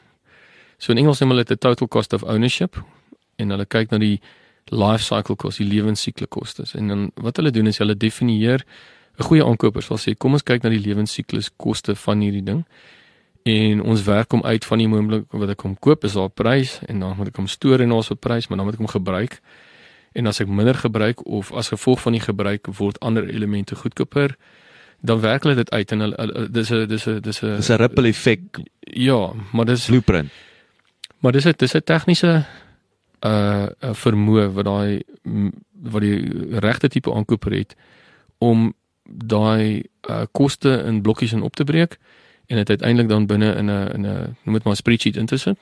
So in Engels noem hulle dit 'n total cost of ownership en hulle kyk na die life cycle cost, die lewensiklus kostes. En dan wat hulle doen is hulle definieer 'n goeie aankoper sal sê kom ons kyk na die lewensiklus koste van hierdie ding. En ons werk hom uit van die oomblik wat ek hom koop is daar 'n prys en dan moet ek hom stoor en daar's 'n prys maar dan moet ek hom gebruik. En as ek minder gebruik of as gevolg van die gebruik word ander elemente goedkoper dan werk hulle dit uit en hulle, dis 'n dis 'n dis 'n Dis 'n ripple effek ja maar dis blueprint. maar dis 'n dis 'n tegniese uh vermoë wat daai wat die regte tipe aankoper het om daai uh, koste in blokkies in op te breek en dit uiteindelik dan binne in 'n in 'n noem dit maar spreadsheet in te sit.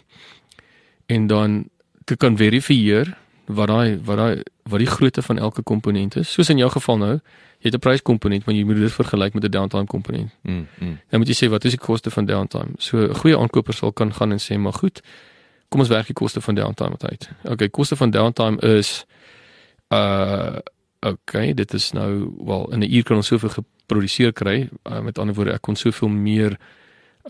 En dan te kan verifieer wat daai wat daai wat die grootte van elke komponent is. Soos in jou geval nou, jy het 'n pryskomponent, maar jy moet dit vergelyk met 'n downtime komponent. Mm, mm. Dan moet jy sê wat is die koste van downtime? So 'n goeie aankoper sal kan gaan en sê, maar goed, kom ons werk die koste van downtime uit. Okay, koste van downtime is uh okay, dit is nou wel in 'n uur kan ons soveel geproduseer kry. Uh, met ander woorde, ek kon soveel meer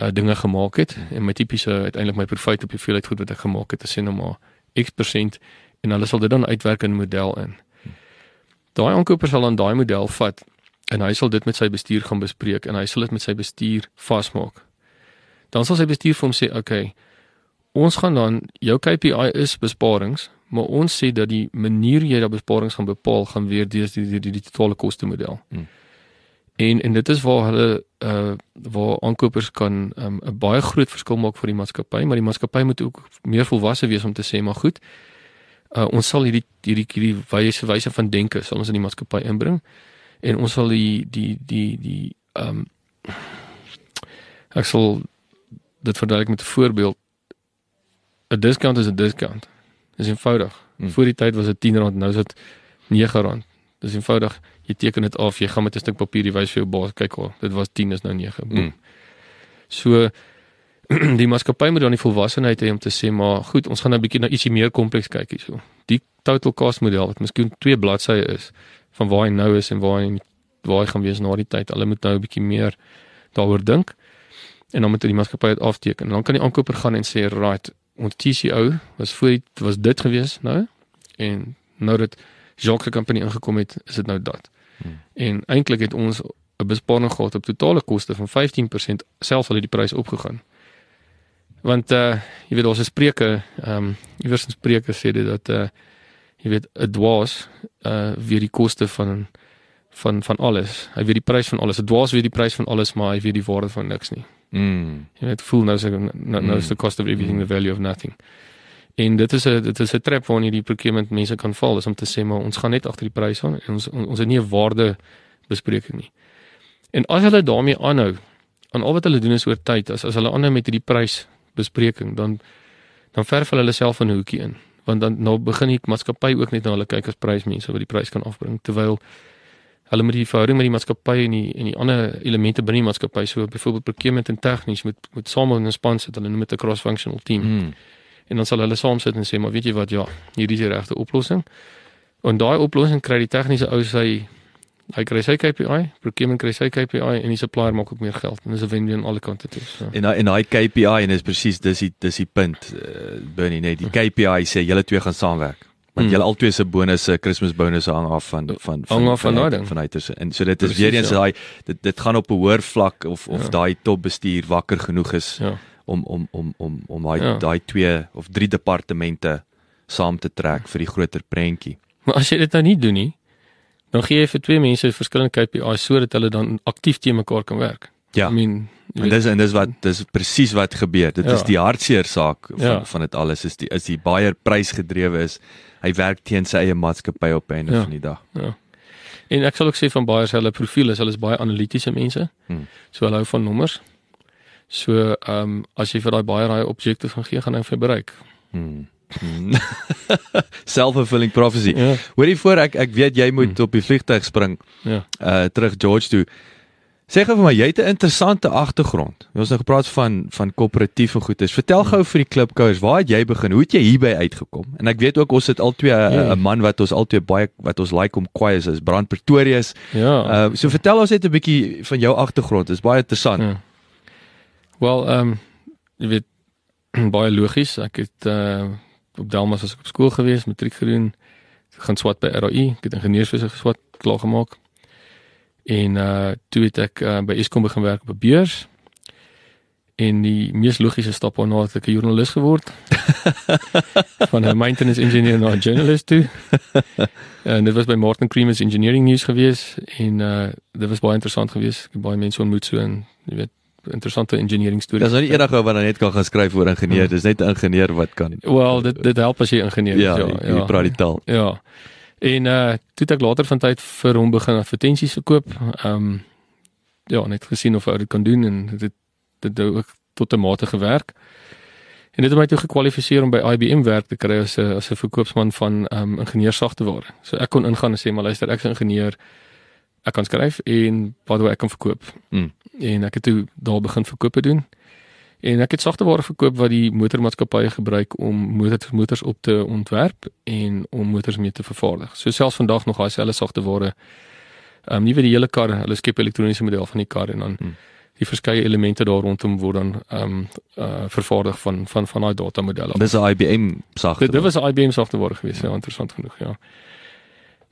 uh dinge gemaak het en my tipiese uiteindelik my profit op hoeveelheid goed wat ek gemaak het, is sê nou maar X% en hulle sal dit dan uitwerk in 'n model in. Daai aankoper sal dan daai model vat en hy sal dit met sy bestuur gaan bespreek en hy sal dit met sy bestuur vasmaak. Dan sal sy bestuur vir hom sê, "Oké, okay, ons gaan dan jou KPI is besparings, maar ons sê dat die manier jy daai besparings gaan bepaal gaan weer deur die die die, die totale koste model." Hmm. En en dit is waar hulle uh waar aankopers kan um, 'n baie groot verskil maak vir die maatskappy, maar die maatskappy moet ook meer volwasse wees om te sê, "Maar goed, uh, ons sal hierdie hierdie hierdie wyse wyse van denke sal ons in die maatskappy inbring en ons sal die die die die ehm um, ek sal dit verduidelik met 'n voorbeeld 'n discount is 'n discount dis eenvoudig Hmm. voor die tyd was dit R10 nou is dit R9 dis eenvoudig jy teken dit af jy gaan met 'n stuk papier die wys vir jou baas kyk hoor dit was 10 is nou 9 Mm. so die maatskappy moet dan die volwassenheid hê om te sê maar goed, ons gaan nou 'n bietjie na ietsie meer kompleks kyk hierso. Die total cost model wat miskien twee bladsye is van waar hy nou is en waar hy waar hy gaan wees na die tyd. Hulle moet nou 'n bietjie meer daaroor dink. En dan moet die maatskappy dit afteken. En dan kan die aankoper gaan en sê, "Right, ons TCO was voor dit was dit gewees nou en nou dat Jacques se company ingekom het, is dit nou dat." Hmm. En eintlik het ons 'n besparing gehad op totale koste van 15% selfs al het die prys opgegaan. Want uh jy weet daar's 'n spreuke, ehm um, iewers in spreuke sê dit dat uh jy weet 'n dwaas uh weet die koste van van van alles. Hy weet die prys van alles. 'n Dwaas weet die prys van alles, maar hy weet die waarde van niks nie. Mm. Jy weet voel nou sê nou nou is the cost of everything the value of nothing. En dit is 'n dit is 'n trap waarin die procurement mense kan val, is om te sê maar ons gaan net agter die prys aan en ons ons het nie 'n waarde bespreking nie. En as hulle daarmee aanhou, aan al wat hulle doen is oor tyd, as as hulle aanhou met hierdie prys bespreking, dan dan verf hulle hulle self in 'n hoekie in. Want dan nou begin die maatskappy ook net na hulle kyk as prysmense wat die prys kan afbring terwyl hulle met die verhouding met die maatskappy en die en die ander elemente binne die maatskappy so byvoorbeeld procurement en tegnies moet moet saam in 'n span sit. Hulle noem dit 'n cross-functional team. Mm. En dan sal hulle saam sit en sê maar weet jy wat ja, hierdie is die regte oplossing. En daai oplossing kry die tegniese ou sy hy kry sy KPI, procurement kry sy KPI en die supplier maak ook meer geld. En dis 'n wen-wen aan alle kante toe. So. En en daai KPI en dis presies dis die dis die punt uh, Bernie net die KPI sê julle twee gaan saamwerk. Want Hmm. julle albei se bonusse, Kersfees bonusse hang af van van van Hang af van daai ding. van uiters. En so dit is Presies, weer eens ja. daai dit dit gaan op 'n hoër vlak of of Ja. daai topbestuur wakker genoeg is Ja. om om om om om daai Ja. daai twee of drie departemente saam te trek vir die groter prentjie. Maar as jy dit nou nie doen nie, dan gee jy vir twee mense verskillende KPI's sodat hulle dan aktief teen mekaar kan werk. Ja. I mean, En dis en dis wat dis presies wat gebeur. Dit Ja. is die hartseer saak van Ja. van dit alles is die is die baie prysgedrewe is. Hy werk teen sy eie maatskappy op einde Ja. van die dag. Ja. En ek sal ook sê van baie hulle profiel is hulle is baie analitiese mense. Hmm. So hulle hou van nommers. So ehm um, as jy vir daai baie raai objektief gaan gee, gaan hy vir bereik. Hmm. Hmm. Self-fulfilling prophecy. Ja. Hoorie voor ek ek weet jy moet Hmm. op die vliegtuig spring Ja. uh terug George toe. Sê gou vir my, jy het 'n interessante agtergrond. Ons het nou gepraat van van koöperatief en goedes. Vertel gou vir die klipkouers, waar het jy begin? Hoe het jy hierby uitgekom? En ek weet ook ons het albei 'n yeah. man wat ons albei baie wat ons like om kwaai is, is Brand Pretorius. Ja. Uh so vertel ons net 'n bietjie van jou agtergrond. Dit is baie interessant. Ja. Wel, ehm um, jy weet baie logies. Ek het uh op Delmas was ek op skool gewees, matriek gedoen. Ek gaan swat by RAI. Ek het ingenieurswese geswat klaar gemaak. En uh toe het ek uh, by Eskom begin werk op 'n beurs. En die mees logiese stap daarna het ek 'n joernalis geword. Van 'n maintenance engineer na 'n journalist toe. en dit was by Martin Creamer's Engineering News gewees en uh dit was baie interessant geweest. Ek het baie mense ontmoet so en jy weet interessante engineering stories. Dis nou nie eendag ou wat dan net kan gaan skryf oor ingenieur. Ja. Dis net 'n ingenieur wat kan. Wel, dit dit help as jy ingenieur is. ja, Ja, jy, jy praat die taal. Ja. En uh toe het ek later van tyd vir hom begin advertensies verkoop. Ehm um, ja, net gesien of hy dit kan doen en dit dit het ook tot 'n mate gewerk. En dit het my toe gekwalifiseer om by IBM werk te kry as 'n as 'n verkoopsman van ehm um, ingenieursagteware. So ek kon ingaan en sê maar luister, ek's 'n ingenieur. Ek kan skryf en wat wil ek kan verkoop. Mm. En ek het toe daar begin verkope doen. En ek het sagteware verkoop wat die motormaatskappye gebruik om motors motors op te ontwerp en om motors mee te vervaardig. So selfs vandag nog daai selfde sagteware. Ehm um, nie vir die hele kar, hulle skep elektroniese model van die kar en dan Hmm. die verskeie elemente daar rondom word dan ehm um, uh, vervaardig van van van daai datamodelle. Dis 'n IBM sagte. Dit, dit was 'n IBM sagteware geweest, ja, interessant genoeg, ja.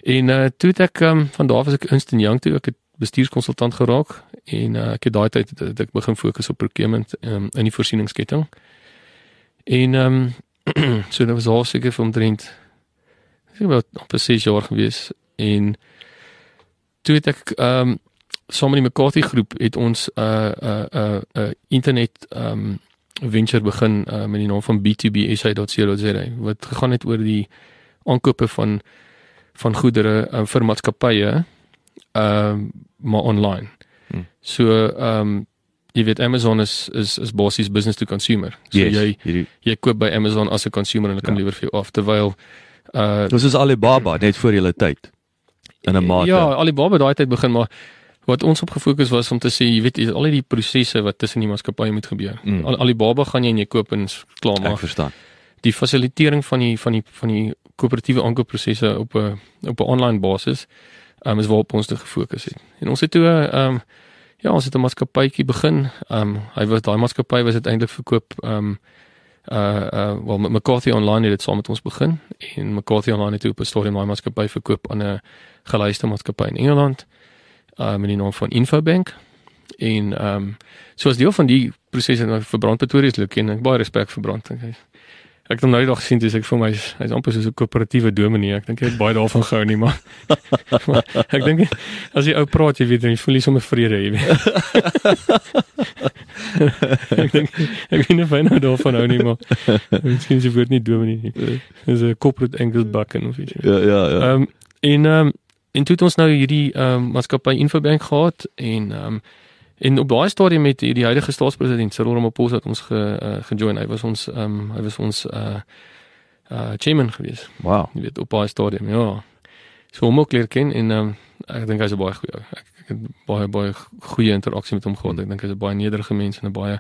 En uh toe het ek um, van daar was ek Ernst Young toe ek het bestuurskonsultant geraak en uh, ek het daai tyd het, ek begin fokus op procurement um, in die voorsieningsketting. En ehm um, so dit was al seker vir omtrent ek dink wel op 6 jaar gewees en toe het ek ehm um, saam met die McCarthy groep het ons 'n uh, 'n uh, 'n uh, uh, internet ehm um, venture begin uh, met die naam van b2bsa.co.za wat gegaan het oor die aankope van van goedere uh, vir maatskappye ehm um, maar online. Hmm. So ehm um, jy weet Amazon is is is basies business to consumer. So yes, jy hierdie jy koop by Amazon as 'n consumer en hulle kan Ja. liewer vir jou af terwyl uh Dis is Alibaba net voor julle tyd. In 'n mate. Ja, Alibaba daai tyd begin maar wat ons op gefokus was om te sê jy weet al die prosesse wat tussen die maatskappye moet gebeur. Mm. Al, Alibaba gaan jy en jy koop en is klaar ek maar verstaan. die fasilitering van die van die van die koöperatiewe aankoopprosesse op 'n op 'n online basis um, is waarop ons te gefokus het. En ons het toe ehm um, ja, ons het 'n maatskappytjie begin. Ehm um, hy was daai maatskappy was uiteindelik verkoop ehm um, uh uh wel met McCarthy online het dit saam met ons begin en McCarthy online het toe op 'n stadium daai maatskappy verkoop aan 'n geluiste maatskappy in Engeland uh met die naam van Infobank en ehm um, soos deel van die proses en vir Brand Pretoria se look en ek baie respek vir Brand hy Ek het hom nou die dag gesien dis ek vir my hy's hy's amper soos 'n koöperatiewe dominee. Ek dink hy het baie daarvan gehou nie, maar, maar ek dink as jy ou praat, jy weet, jy voel nie sommer vrede, jy weet. ek dink ek weet nie of hy nou daarvan hou nie, maar miskien se woord nie dominee nie. Dis 'n corporate Angus Bucken of iets. Ja, ja, ja. Ehm um, en ehm um, en toe het ons nou hierdie ehm um, maatskappy Infobank gehad en ehm um, en op daai stadium met die, die huidige staatspresident Cyril Ramaphosa het ons ge uh, gejoin. Hy was ons ehm um, hy was ons uh uh chairman gewees. Wow. Jy weet op daai stadium, ja. So hom ook leer ken en ehm um, ek dink hy's 'n baie goeie ou. Ek, ek het baie baie goeie interaksie met hom gehad. Ek dink hy's 'n baie nederige mens en 'n baie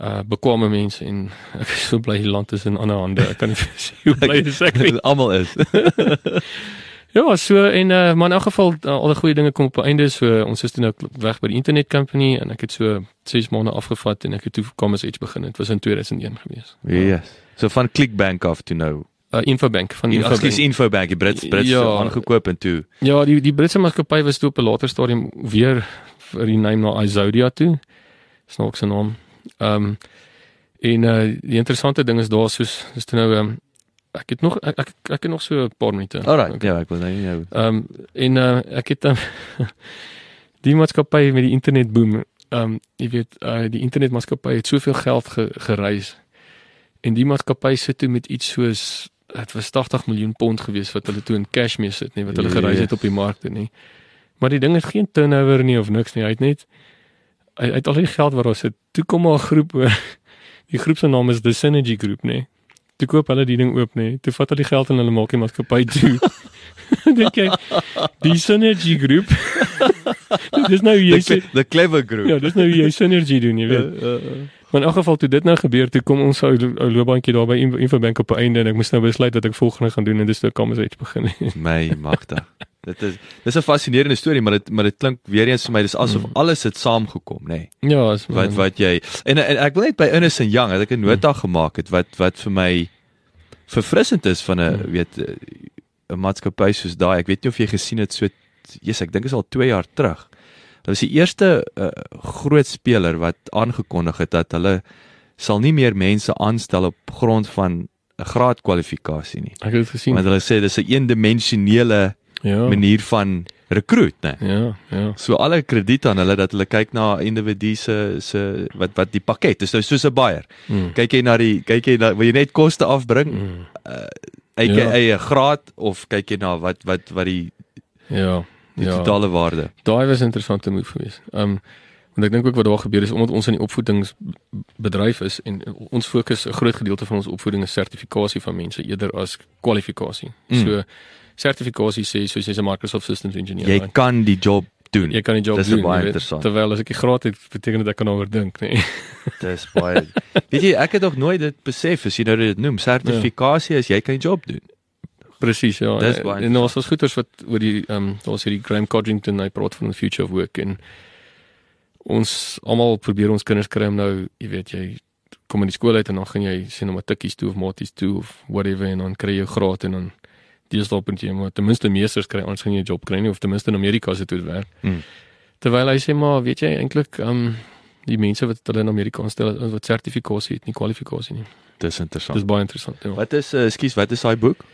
uh bekwame mens en ek is so bly die land is in ander hande. Ek kan nie sê hoe bly is ek nie. Almal is. Ja, so en uh, maar in elk geval uh, al die goeie dinge kom op 'n einde. So ons is toe nou weg by die internet company en ek het so 6 maande afgevat en ek het toe Commerce Edge begin. Dit was in 2001 gewees. yes. So van Clickbank af toe nou. Uh, Infobank van Infobank. Infobank. Infobank, die Brits Brits Ja. ja. aangekoop en toe. Ja, die die Britse maatskappy was toe op 'n later stadium weer vir die naam na Izodia toe. Dis nou ook sy naam. Ehm um, en uh, die interessante ding is daar soos is toe nou ehm um, ek het nog ek ek, ek het nog so 'n paar minute. Alright, Okay. ja, ek wil nou jou. Ehm um, en uh, ek het dan die maatskappy met die internetboom. Ehm um, jy weet uh, die internetmaatskappy het soveel geld ge, gereis. En die maatskappy sit toe met iets soos dit was 80 miljoen pond gewees wat hulle toe in cash mee sit nie wat hulle gereis het op die markte nie. Maar die ding het geen turnover nie of niks nie. Hy het net hy, hy het al die geld wat daar sit. Toe kom maar 'n groep die groep se naam is The Synergy Group, nê. Toe koop hulle die ding oop, nê. Toe vat hulle die geld en hulle maak die maatskappy toe. Dink jy die Synergy Group Dis nou jy The, the clever group. Ja, dis nou jy synergy doen, jy weet. Maar in elk geval toe dit nou gebeur, toe kom ons ou loopbaantjie daar by Info- Infobank op 'n einde en ek moes nou besluit wat ek volgende gaan doen en dis toe kom ons iets begin. My magtig. Dit is dis 'n fascinerende storie, maar dit maar dit klink weer eens vir my dis asof Mm. alles het saamgekom, nê. Nee. ja, is Wat wat jy en, en ek wil net by Ernest Young, het ek 'n nota Mm. gemaak het wat wat vir my verfrissend is van 'n Mm. weet 'n maatskappy soos daai. Ek weet nie of jy gesien het so Jesus, ek dink is al 2 jaar terug. Dit was die eerste uh, groot speler wat aangekondig het dat hulle sal nie meer mense aanstel op grond van 'n graadkwalifikasie nie. Ek het dit gesien. Want hulle sê dis 'n eendimensionele Ja. manier van rekruut, né? Ja, ja. So alle krediet aan hulle dat hulle kyk na individu se se wat wat die pakket is. Dis soos 'n buyer. Mm. Kyk jy na die kyk jy na wil jy net koste afbring? Mm. aka 'n graad of kyk jy na wat wat wat die Ja. Die ja. totale waarde? Daai was 'n interessante move geweest. Um want ek dink ook wat daar gebeur is omdat ons in die opvoedingsbedryf is en ons fokus 'n groot gedeelte van ons opvoeding is sertifikasie van mense eerder as kwalifikasie. Mm. So sertifikasie sê soos jy's 'n Microsoft Systems engineer. Jy right? kan die job doen. jy kan die job Dis doen. baie jy weet. interessant. Terwyl as ek die graad het, beteken dit ek kan daaroor dink, nee. Dis baie. Weet jy, ek het nog nooit dit besef as jy nou dit noem. Sertifikasie is jy kan die job doen. Presies, ja. Dis baie en ons was goeters wat oor die ehm um, daar was hierdie Graham Codrington, hy praat van the future of work en ons almal probeer ons kinders kry om nou, jy weet, jy kom in die skool uit en dan gaan jy sien om 'n tikkies toe of maties toe of whatever en dan kry jy jou graad en dan dis dalk punt jy maar ten minste meesters kry ons gaan jy 'n job kry nie of ten minste in Amerika se toe werk. Hmm. Terwyl hy sê maar weet jy eintlik ehm um, die mense wat hulle in Amerika aanstel wat sertifikasie het, nie kwalifikasie nie. Dis Dis interessant. baie interessant. Ja. Wat is uh, ekskuus, wat is daai boek?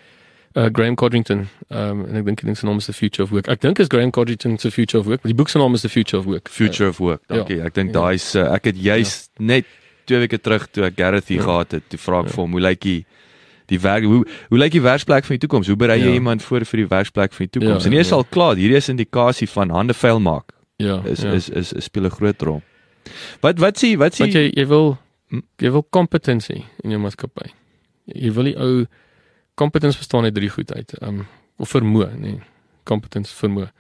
Uh, Graham Codrington. Um, en ek dink die ding se naam is The Future of Work. Ek dink is Graham Codrington se Future of Work, maar die boek se naam is The Future of Work. Future of Work. ja. Dankie. Ek dink Ja. daai's uh, ek het juis net 2 weke terug toe ek Gareth hier Ja. gehad het, toe vra ek Ja. vir hom hoe lyk die die werk hoe hoe lyk die werksplek van die toekoms? Hoe berei jy Ja. iemand voor vir die werksplek van die toekoms? Ja, en hier is ja. al klaar, hierdie is indikasie van hande vuil maak. Ja. Is ja. is is, is speel 'n groot rol. Wat wat sê wat sê jy jy wil Hm? jy wil kompetensie in jou maatskappy. Jy wil die ou competence bestaan uit drie goed uit. Um of vermoë, nee. Competence vermoë.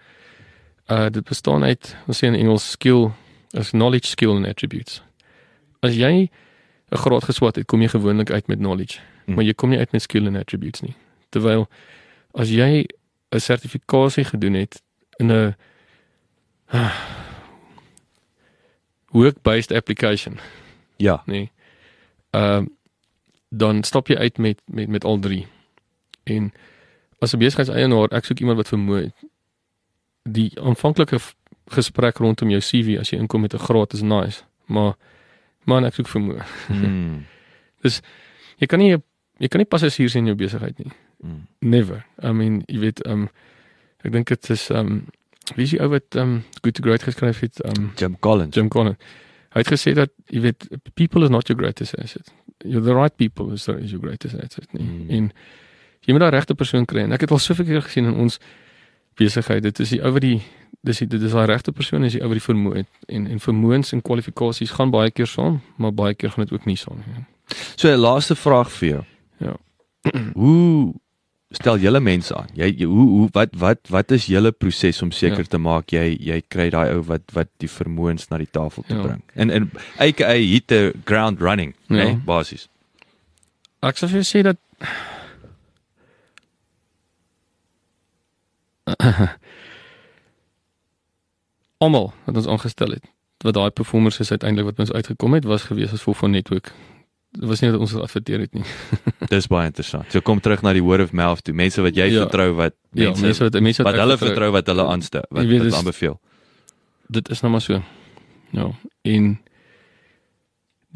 Uh dit bestaan uit ons sê in Engels skill as knowledge, skill and attributes. As jy 'n graad geswat het, kom jy gewoonlik uit met knowledge, Hm. maar jy kom nie uit met skill and attributes nie. Terwyl as jy 'n sertifikasie gedoen het in 'n work-based application Ja. nee. Ehm dan stap jy uit met met met al drie. En as 'n besigheidseienaar, ek soek iemand wat vermoë het. Die aanvanklike gesprek rondom jou CV as jy inkom met 'n graad is nice, maar man, ek soek vermoë. Hmm. Jy kan nie jy kan nie passasiers in jou besigheid nie. Hmm. Never. I mean, jy weet um, ek dink dit is um, wie is die ou wat um, Good to Great geskryf het? Um, Jim Collins. Jim Collins. Hy het gesê dat jy weet people is not your greatest asset. You're the right people is, is your greatest asset nie. Mm. Mm. En jy moet daai regte persoon kry en ek het al soveel keer gesien in ons besigheid dit is die ou wat die dis die, dit is daai regte persoon is die ou wat die vermoë het en en vermoëns en kwalifikasies gaan baie keer saam, maar baie keer gaan dit ook nie saam nie. So 'n laaste vraag vir jou. Ja. hoe stel julle mense aan? Jy, jy hoe hoe wat wat wat is julle proses om seker Ja. te maak jy jy kry daai ou wat wat die vermoëns na die tafel te Ja. bring? En en aka hit the ground running, Ja. ja. nee, basies. Ek sou vir jou sê dat almal wat ons aangestel het, wat daai performers is uiteindelik wat ons uitgekom het, was gewees as gevolg van netwerk. Dit was nie dat ons dit adverteer het nie. Dis baie interessant. So kom terug na die word of mouth toe. Mense wat jy Ja. vertrou wat Ja, mense, mense wat mense wat ek hulle vertrou wat hulle aanstel, wat weet, wat aanbeveel. Dit is nou maar so. Ja, en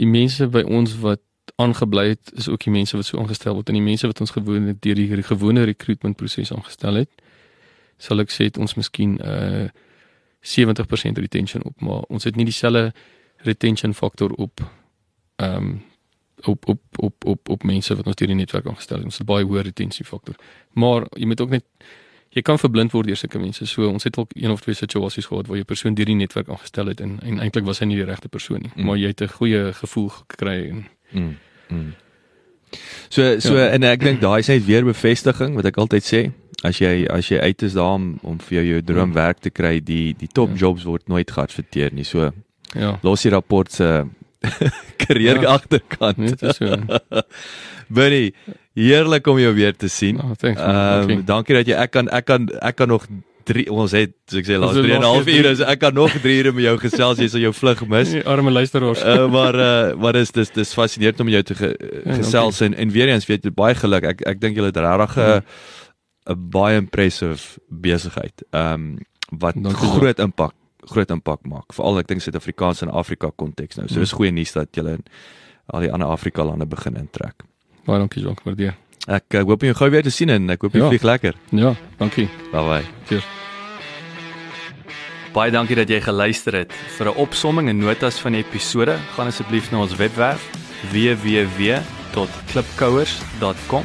die mense by ons wat aangebly het, is ook die mense wat so aangestel word en die mense wat ons gewoon deur die gewone recruitment proses aangestel het. Sal ek sê het ons miskien uh 70% retention op, maar ons het nie dieselfde retention faktor op ehm um, op op op op op mense wat ons deur die netwerk aangestel het. Ons het baie hoë retensie faktor. Maar jy moet ook net jy kan verblind word deur sulke mense. So ons het ook een of twee situasies gehad waar jy 'n persoon deur die netwerk aangestel het en en eintlik was hy nie die regte persoon nie, Mm. maar jy het 'n goeie gevoel gekry en Mm. Mm. So so ja. Ja. en ek dink daai is net weer bevestiging wat ek altyd sê. As jy as jy uit is daar om, om vir jou jou droomwerk te kry, die die top Ja. jobs word nooit geadverteer nie. So ja, los die rapport se karriere Ja. agterkant. net so. Benny, heerlik om jou weer te sien. Oh, thanks. Ehm um, dankie dat jy ek kan ek kan ek kan nog 3 ons het soos ek sê laas Ons het 3 en 'n half ure, so ek kan nog 3 ure met jou gesels, jy sal jou vlug mis. Die arme luisteraars. Uh, maar uh, maar dis dis dis fascinerend om jou te ge, Ja, gesels en en weer eens weet jy baie geluk. Ek ek dink julle het regtig 'n Ja. 'n baie impressive besigheid. Ehm um, wat Dankie, ja. groot impak groot impak maak. Veral ek dink Suid-Afrikaans en Afrika konteks nou. So dis goeie nuus dat julle in al die ander Afrika lande begin intrek. Baie dankie Jacques, waardeer. Ek uh, hoop jy gou weer te sien en ek hoop jy Ja. vlieg lekker. Ja, dankie. Bye bye. Cheers. Baie dankie dat jy geluister het. Vir 'n opsomming en notas van die episode, gaan asseblief na ons webwerf www.klipkouers.com